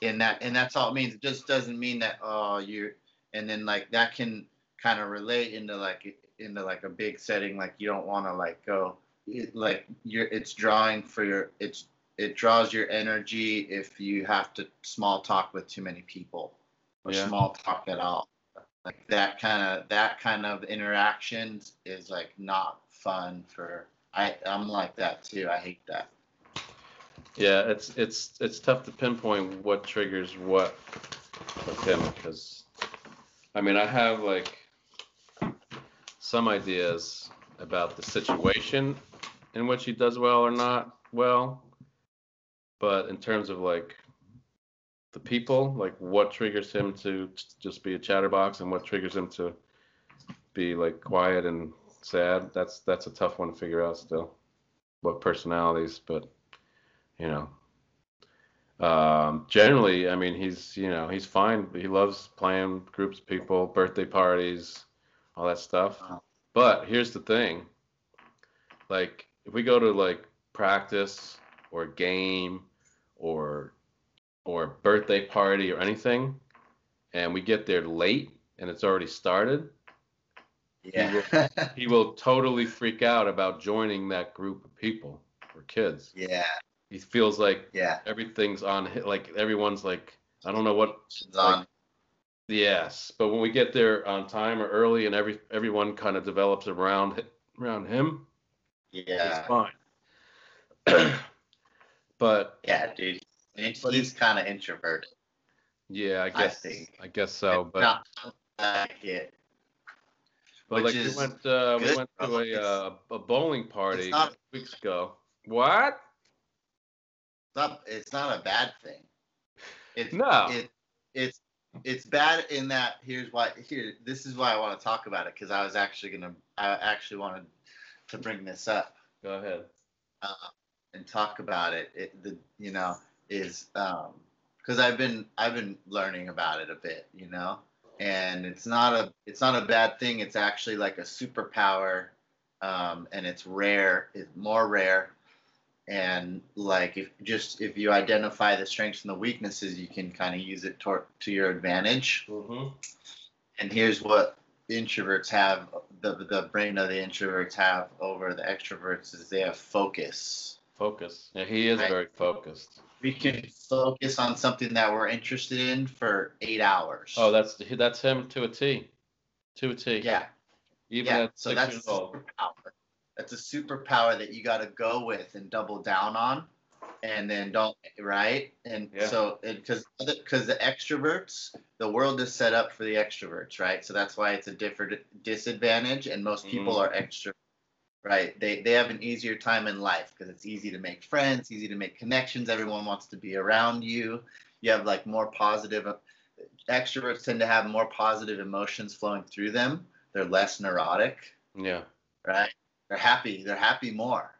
Speaker 1: In that, and that's all it means. It just doesn't mean that oh you're, and then like that can kind of relate into like into like a big setting. Like you don't want to like go it, like you're. It's drawing for your. It's it draws your energy if you have to small talk with too many people or
Speaker 2: Yeah.
Speaker 1: small talk at all. Like that kind of that kind of interactions is like not fun for I I'm like that too. I hate that.
Speaker 2: Yeah, it's it's it's tough to pinpoint what triggers what with him because I mean I have like some ideas about the situation in which he does well or not well, but in terms of like the people, like what triggers him to just be a chatterbox and what triggers him to be like quiet and sad, that's that's a tough one to figure out still. What personalities, but you know. Um, generally, I mean, he's you know he's fine. He loves playing groups of people, birthday parties, all that stuff. But here's the thing: like if we go to like practice or game or or birthday party or anything, and we get there late and it's already started,
Speaker 1: Yeah. <laughs>
Speaker 2: he will totally freak out about joining that group of people or kids.
Speaker 1: yeah.
Speaker 2: He feels like
Speaker 1: Yeah.
Speaker 2: everything's on like everyone's like I don't know what
Speaker 1: on.
Speaker 2: yes, but when we get there on time or early and every everyone kind of develops around around him,
Speaker 1: Yeah.
Speaker 2: it's fine. <clears throat> but
Speaker 1: Yeah, dude.
Speaker 2: But
Speaker 1: he's kind of introverted.
Speaker 2: yeah, I
Speaker 1: I
Speaker 2: guess
Speaker 1: think.
Speaker 2: I guess so. But
Speaker 1: Not like it.
Speaker 2: but
Speaker 1: which
Speaker 2: like we went uh, we went to a uh, a bowling party
Speaker 1: not-
Speaker 2: weeks ago. What?
Speaker 1: It's not. It's not a bad thing. It's
Speaker 2: No.
Speaker 1: It it's it's bad in that here's why here this is why I want to talk about it because I was actually gonna I actually wanted to bring this up
Speaker 2: Go ahead.
Speaker 1: uh, and talk about it. It the you know is um because I've been I've been learning about it a bit you know and it's not a it's not a bad thing. It's actually like a superpower um, and it's rare. It's more rare and like if just if you identify the strengths and the weaknesses you can kind of use it toward to your advantage
Speaker 2: Mm-hmm.
Speaker 1: and here's what introverts have the the brain of the introverts have over the extroverts is they have focus
Speaker 2: Focus. Yeah, he is
Speaker 1: Right.
Speaker 2: very focused.
Speaker 1: we can focus on something that we're interested in for eight hours
Speaker 2: Oh, that's that's him to a T. To a T.
Speaker 1: yeah
Speaker 2: Even
Speaker 1: yeah
Speaker 2: at
Speaker 1: so
Speaker 2: six
Speaker 1: that's
Speaker 2: years
Speaker 1: a
Speaker 2: old.
Speaker 1: superpower that's a superpower that you got to go with and double down on and then don't right and
Speaker 2: Yeah.
Speaker 1: so because because the extroverts the world is set up for the extroverts right so that's why it's a different disadvantage and most people
Speaker 2: Mhm.
Speaker 1: are extra right they they have an easier time in life because it's easy to make friends easy to make connections everyone wants to be around you you have like more positive uh, extroverts tend to have more positive emotions flowing through them they're less neurotic,
Speaker 2: Yeah.
Speaker 1: right? They're happy. They're happy more.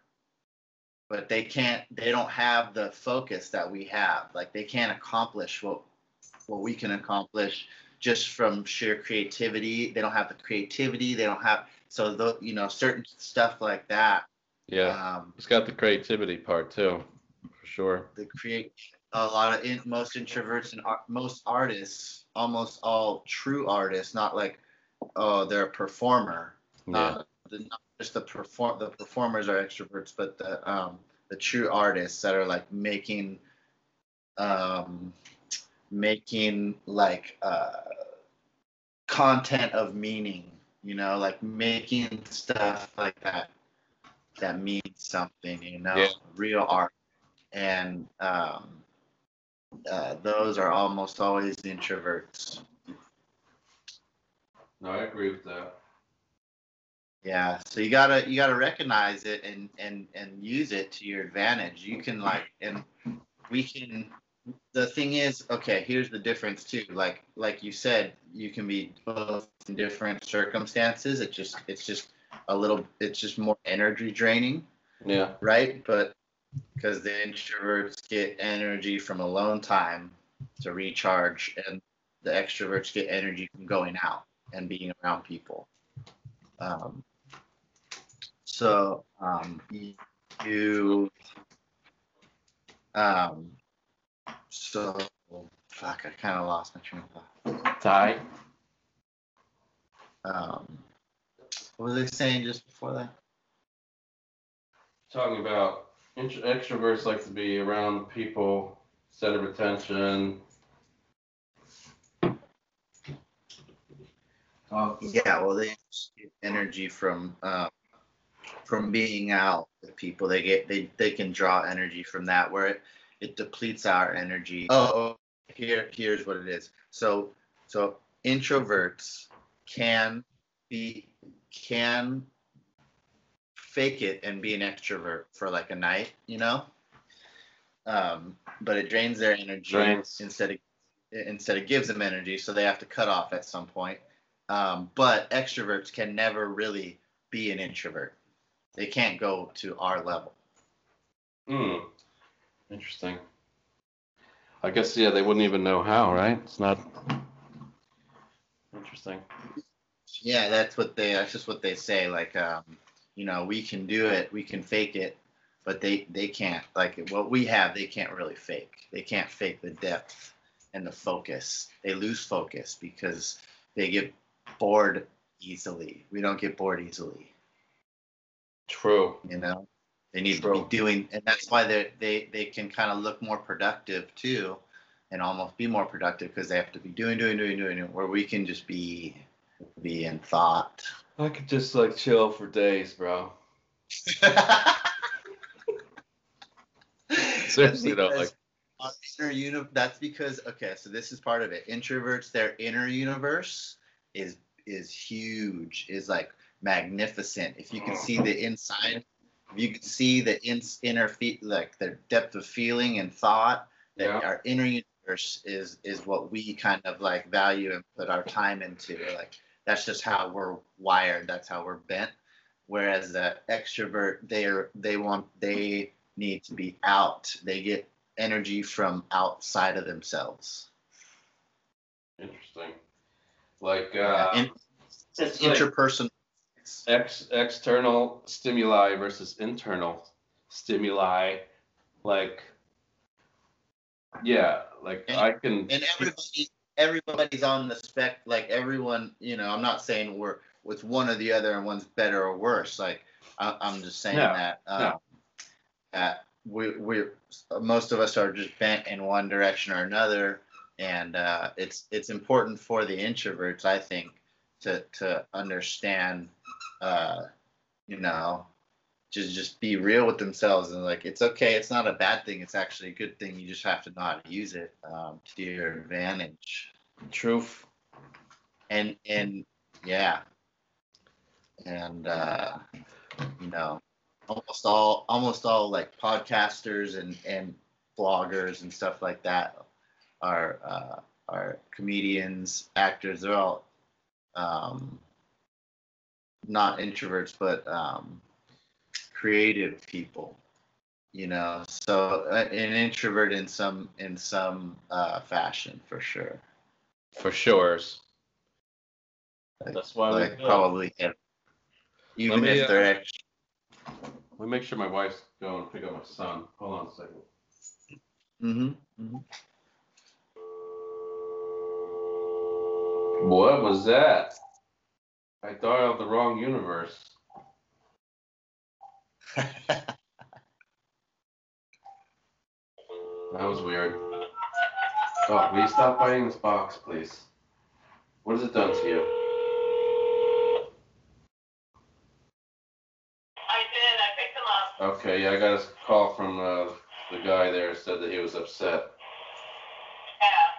Speaker 1: But they can't. They don't have the focus that we have. Like they can't accomplish what what we can accomplish just from sheer creativity. They don't have the creativity. They don't have so the you know certain stuff like that.
Speaker 2: Yeah.
Speaker 1: Um,
Speaker 2: It's got the creativity part too, for sure.
Speaker 1: the create a lot of in, most introverts and ar- most artists, almost all true artists, not like oh they're a performer.
Speaker 2: Yeah.
Speaker 1: Uh, the, not just the perform the performers are extroverts, but the um, the true artists that are like making um, making like uh, content of meaning, you know, like making stuff like that that means something, you know,
Speaker 2: Yeah.
Speaker 1: real art, and um, uh, those are almost always introverts.
Speaker 2: No, I agree with that.
Speaker 1: Yeah, so you gotta you gotta recognize it and and and use it to your advantage. You can like and we can. The thing is, okay, here's the difference too. Like like you said, you can be both in different circumstances. It just it's just a little it's just more energy draining,
Speaker 2: Yeah.
Speaker 1: right? But because the introverts get energy from alone time to recharge, and the extroverts get energy from going out and being around people. Um, so um, you, um, so fuck, I kind of lost my train of thought.
Speaker 2: Ty.
Speaker 1: Um, what was I saying just before that?
Speaker 2: Talking about intro- extroverts like to be around people, center of attention.
Speaker 1: Yeah, well, they get energy from um, from being out with people. They get they they can draw energy from that where it it depletes our energy. Oh, oh, here here's what it is. So so introverts can be can fake it and be an extrovert for like a night, you know. Um, but it drains their energy
Speaker 2: Drains.
Speaker 1: instead of instead of gives them energy, so they have to cut off at some point. Um, but extroverts can never really be an introvert. They can't go to our level.
Speaker 2: Hmm. Interesting. I guess yeah, they wouldn't even know how, right? It's not interesting.
Speaker 1: Yeah, that's what they. That's just what they say. Like, um, you know, we can do it, we can fake it, but they they can't. Like what we have, they can't really fake. They can't fake the depth and the focus. They lose focus because they get bored easily. We don't get bored easily.
Speaker 2: True.
Speaker 1: you know they need to be doing and that's why they they they can kind of look more productive too and almost be more productive because they have to be doing doing doing doing it, where we can just be be in thought.
Speaker 2: I could just like chill for days, bro. <laughs> Seriously though, like
Speaker 1: inner uni- that's because okay so this is part of it. Introverts their inner universe is is huge is like magnificent. If you can see the inside if you can see the in, inner feet like their depth of feeling and thought that
Speaker 2: Yeah.
Speaker 1: our inner universe is is what we kind of like value and put our time into. Like that's just how we're wired. That's how we're bent. Whereas the extrovert they're they want they need to be out. They get energy from outside of themselves.
Speaker 2: Interesting. Like
Speaker 1: Yeah,
Speaker 2: uh,
Speaker 1: in-
Speaker 2: it's like
Speaker 1: interpersonal
Speaker 2: ex external stimuli versus internal stimuli. Like yeah, like
Speaker 1: And-
Speaker 2: I can
Speaker 1: and everybody everybody's on the spec like everyone you know i'm not saying we're with one or the other and one's better or worse like I, i'm just saying
Speaker 2: No,
Speaker 1: that um,
Speaker 2: no.
Speaker 1: that we we most of us are just bent in one direction or another and uh, it's it's important for the introverts i think to to understand uh, you know just just be real with themselves and like it's okay it's not a bad thing it's actually a good thing you just have to know how to use it um, to your advantage
Speaker 2: truth.
Speaker 1: and and yeah and uh you know almost all almost all like podcasters and and bloggers and stuff like that are uh are comedians actors they're all um not introverts, but um, creative people. You know, so uh, an introvert in some in some uh, fashion for sure.
Speaker 2: For sure.
Speaker 1: Like-
Speaker 2: That's why we
Speaker 1: like
Speaker 2: do
Speaker 1: probably have, even
Speaker 2: me,
Speaker 1: if they're ex-
Speaker 2: Let me make sure my wife's going to pick up my son. Hold on a second. Mhm.
Speaker 1: mm-hmm.
Speaker 2: What was that? I dialed the wrong universe. <laughs> That was weird. Oh, will you stop biting this box, please? What has it done to you?
Speaker 9: I did. I picked him up.
Speaker 2: Okay, yeah, I got a call from uh, the guy there. Said that he was upset.
Speaker 9: Yeah.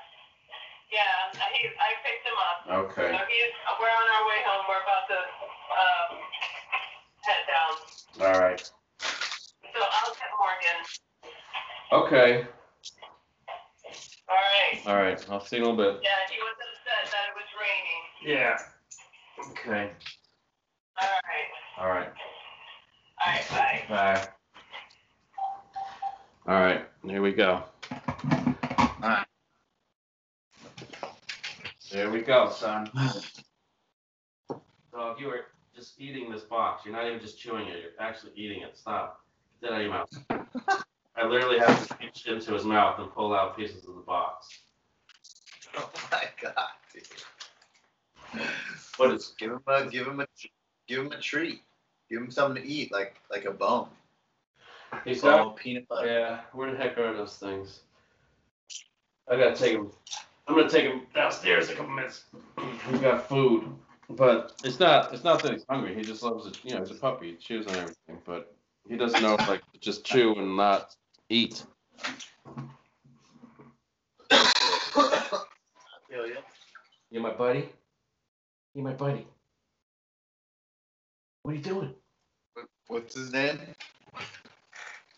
Speaker 9: Yeah. He, I picked him up.
Speaker 2: Okay.
Speaker 9: So he's. We're on our way home. We're about to um, head down.
Speaker 2: All right.
Speaker 9: So I'll get Morgan.
Speaker 2: Okay.
Speaker 9: All right.
Speaker 2: All right. I'll see you in a little bit.
Speaker 9: Yeah. He was upset that it was raining.
Speaker 2: Yeah. Okay.
Speaker 9: All right.
Speaker 2: All right.
Speaker 9: All right. Bye.
Speaker 2: Bye. All right. Here we go.
Speaker 1: Alright.
Speaker 2: There we go, son. <laughs> You are just eating this box. You're not even just chewing it. You're actually eating it. Stop. Get that out of your mouth. <laughs> I literally have to reach into his mouth and pull out pieces of the box.
Speaker 1: Oh my god. dude.
Speaker 2: But it's
Speaker 1: Give him a give him a give him a treat. Give him something to eat, like like a bone.
Speaker 2: he's
Speaker 1: Bone peanut butter.
Speaker 2: Yeah, where the heck are those things? I gotta take him. I'm gonna take him downstairs in a couple minutes. <clears throat> We got food, but it's not. It's not that he's hungry. He just loves it. You know, he's a puppy. He chews on everything, but he doesn't know if, like just chew and not eat.
Speaker 1: I feel you.
Speaker 2: You my buddy? You're my buddy? What are you doing?
Speaker 1: What's his name?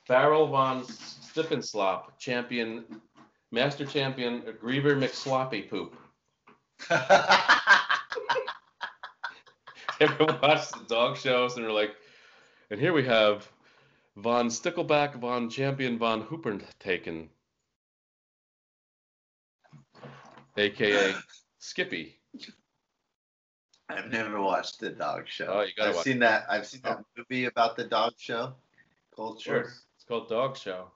Speaker 2: Farrell von Stippenslop, champion, master champion, Griever McSloppy Poop. <laughs> ever <laughs> watched the dog shows and are like, and here we have von Stickleback von Champion von Hoopertaken, aka <laughs> Skippy.
Speaker 1: I've never watched the dog show.
Speaker 2: Oh, you gotta
Speaker 1: I've
Speaker 2: watch
Speaker 1: seen that. I've seen that oh. movie about the dog show. Culture.
Speaker 2: It's called Dog Show.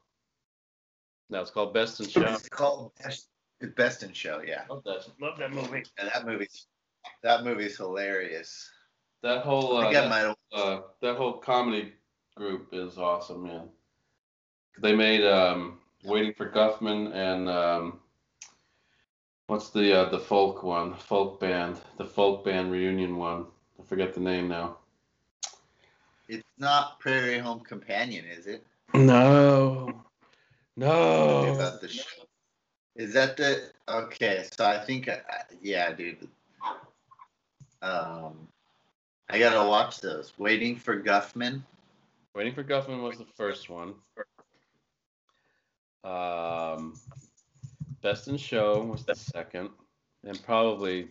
Speaker 2: No, it's called Best in Show.
Speaker 1: It's called Best, Best in Show. Yeah,
Speaker 2: Love that. Love that movie.
Speaker 1: and that movie's that movie's hilarious.
Speaker 2: That whole uh,
Speaker 1: I
Speaker 2: that,
Speaker 1: might
Speaker 2: uh, that whole comedy group is awesome, man. They made um, Waiting for Guffman and um, what's the uh, the folk one, the folk band, the folk band reunion one. I forget the name now.
Speaker 1: It's not Prairie Home Companion, is it?
Speaker 2: No, no.
Speaker 1: About the show. Is that the okay? So I think, uh, yeah, dude. Um, I gotta watch those. Waiting for Guffman.
Speaker 2: Waiting for Guffman was the first one. Um, Best in Show was the second, and probably,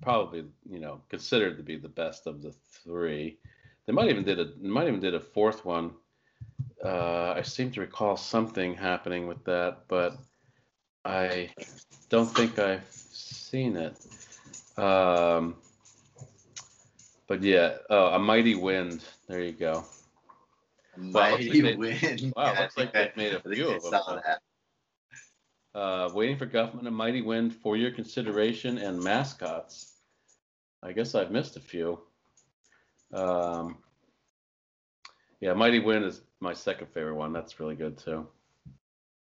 Speaker 2: probably you know considered to be the best of the three. They might even did a might even did a fourth one. Uh, I seem to recall something happening with that, but I don't think I've seen it. Um, but yeah, oh, a mighty wind. There you go. Looks
Speaker 1: Mighty
Speaker 2: like
Speaker 1: Wind.
Speaker 2: Wow,
Speaker 1: Yeah, I
Speaker 2: looks like
Speaker 1: I-
Speaker 2: they've made a <laughs>
Speaker 1: I
Speaker 2: few
Speaker 1: I
Speaker 2: of them. Uh, waiting for Guffman, a mighty wind for your consideration, and mascots. I guess I've missed a few. Um, yeah, mighty wind is my second favorite one. That's really good too.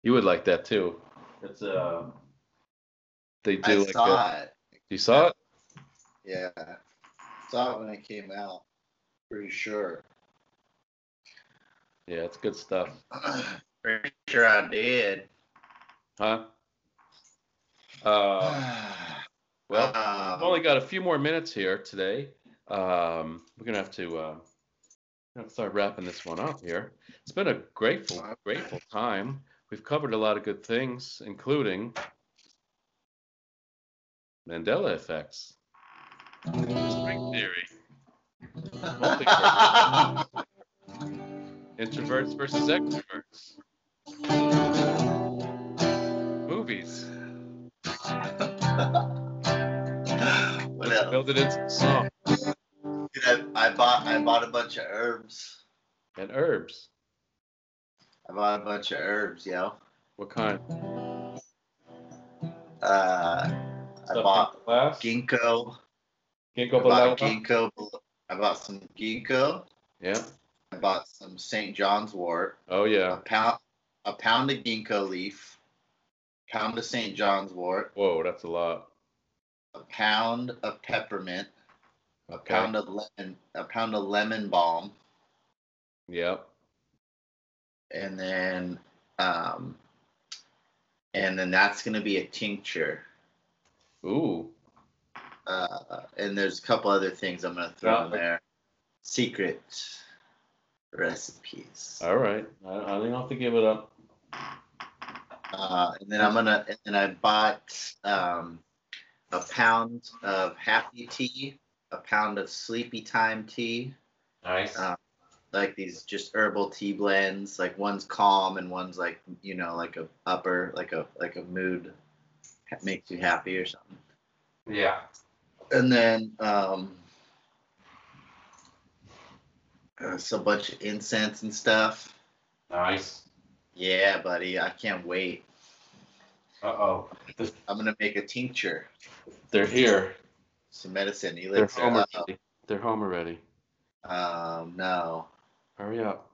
Speaker 2: You would like that too. It's uh, they
Speaker 1: I
Speaker 2: do like.
Speaker 1: saw
Speaker 2: a-
Speaker 1: it.
Speaker 2: you saw it?
Speaker 1: Yeah, saw it when it came out. Pretty sure.
Speaker 2: Yeah, it's good stuff. <clears throat>
Speaker 1: Pretty sure I did.
Speaker 2: Huh? Uh, <sighs> well,
Speaker 1: Um,
Speaker 2: We've only got a few more minutes here today. Um, we're gonna have to uh, have to start wrapping this one up here. It's been a grateful, grateful time. We've covered a lot of good things, including Mandela effects, theory, <laughs> Introverts versus extroverts. Movies. <laughs>
Speaker 1: what else?
Speaker 2: Build it into the song.
Speaker 1: Dude, I, I bought I bought a bunch of herbs.
Speaker 2: And herbs.
Speaker 1: I bought a bunch of herbs, yo.
Speaker 2: What kind?
Speaker 1: Uh, I bought ginkgo.
Speaker 2: Ginkgo
Speaker 1: I bought
Speaker 2: biloba?
Speaker 1: ginkgo. I bought some ginkgo.
Speaker 2: Yeah.
Speaker 1: I bought some St. John's wort.
Speaker 2: Oh yeah.
Speaker 1: A pound, a pound of ginkgo leaf. Pound of St. John's wort.
Speaker 2: Whoa, that's a lot.
Speaker 1: A pound of peppermint.
Speaker 2: Okay.
Speaker 1: A pound of lemon. A pound of lemon balm.
Speaker 2: Yep.
Speaker 1: and then um and then that's gonna be a tincture
Speaker 2: Ooh.
Speaker 1: Uh and there's a couple other things i'm gonna throw
Speaker 2: Yeah.
Speaker 1: in there secret recipes
Speaker 2: All right. I, I don't have to give it up.
Speaker 1: uh and then i'm gonna and then i bought um a pound of happy tea a pound of sleepy time tea
Speaker 2: Nice.
Speaker 1: Uh, like these just herbal tea blends like one's calm and one's like you know like a upper like a like a mood makes you happy or something
Speaker 2: yeah.
Speaker 1: And then um uh, so a bunch of incense and stuff
Speaker 2: Nice.
Speaker 1: yeah buddy i can't wait
Speaker 2: Uh oh.
Speaker 1: i'm gonna make a tincture
Speaker 2: They're here.
Speaker 1: some medicine
Speaker 2: They're home already. They're home already.
Speaker 1: um no
Speaker 2: Hurry up.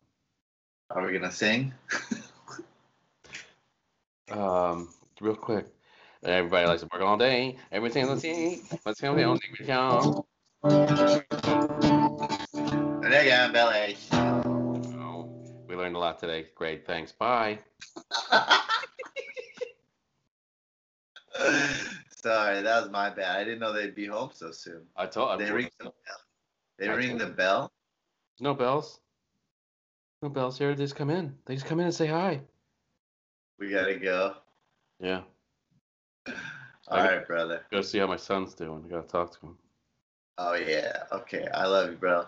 Speaker 1: are we gonna sing <laughs>
Speaker 2: Um, real quick. Everybody likes to work all day. Everything's on the Let's go on the count.
Speaker 1: there you go belly
Speaker 2: Oh, we learned a lot today. Great. Thanks. Bye. <laughs>
Speaker 1: Sorry, that was my bad. I didn't know they'd be home so soon.
Speaker 2: I told.
Speaker 1: They ring the bell. They
Speaker 2: I
Speaker 1: ring the
Speaker 2: you.
Speaker 1: bell.
Speaker 2: no bells. No bells here. They just come in. They just come in and say hi.
Speaker 1: We gotta go.
Speaker 2: Yeah.
Speaker 1: All
Speaker 2: I-
Speaker 1: right, brother.
Speaker 2: Go see how my son's doing. I gotta talk to him.
Speaker 1: Oh yeah. Okay. I love you, bro.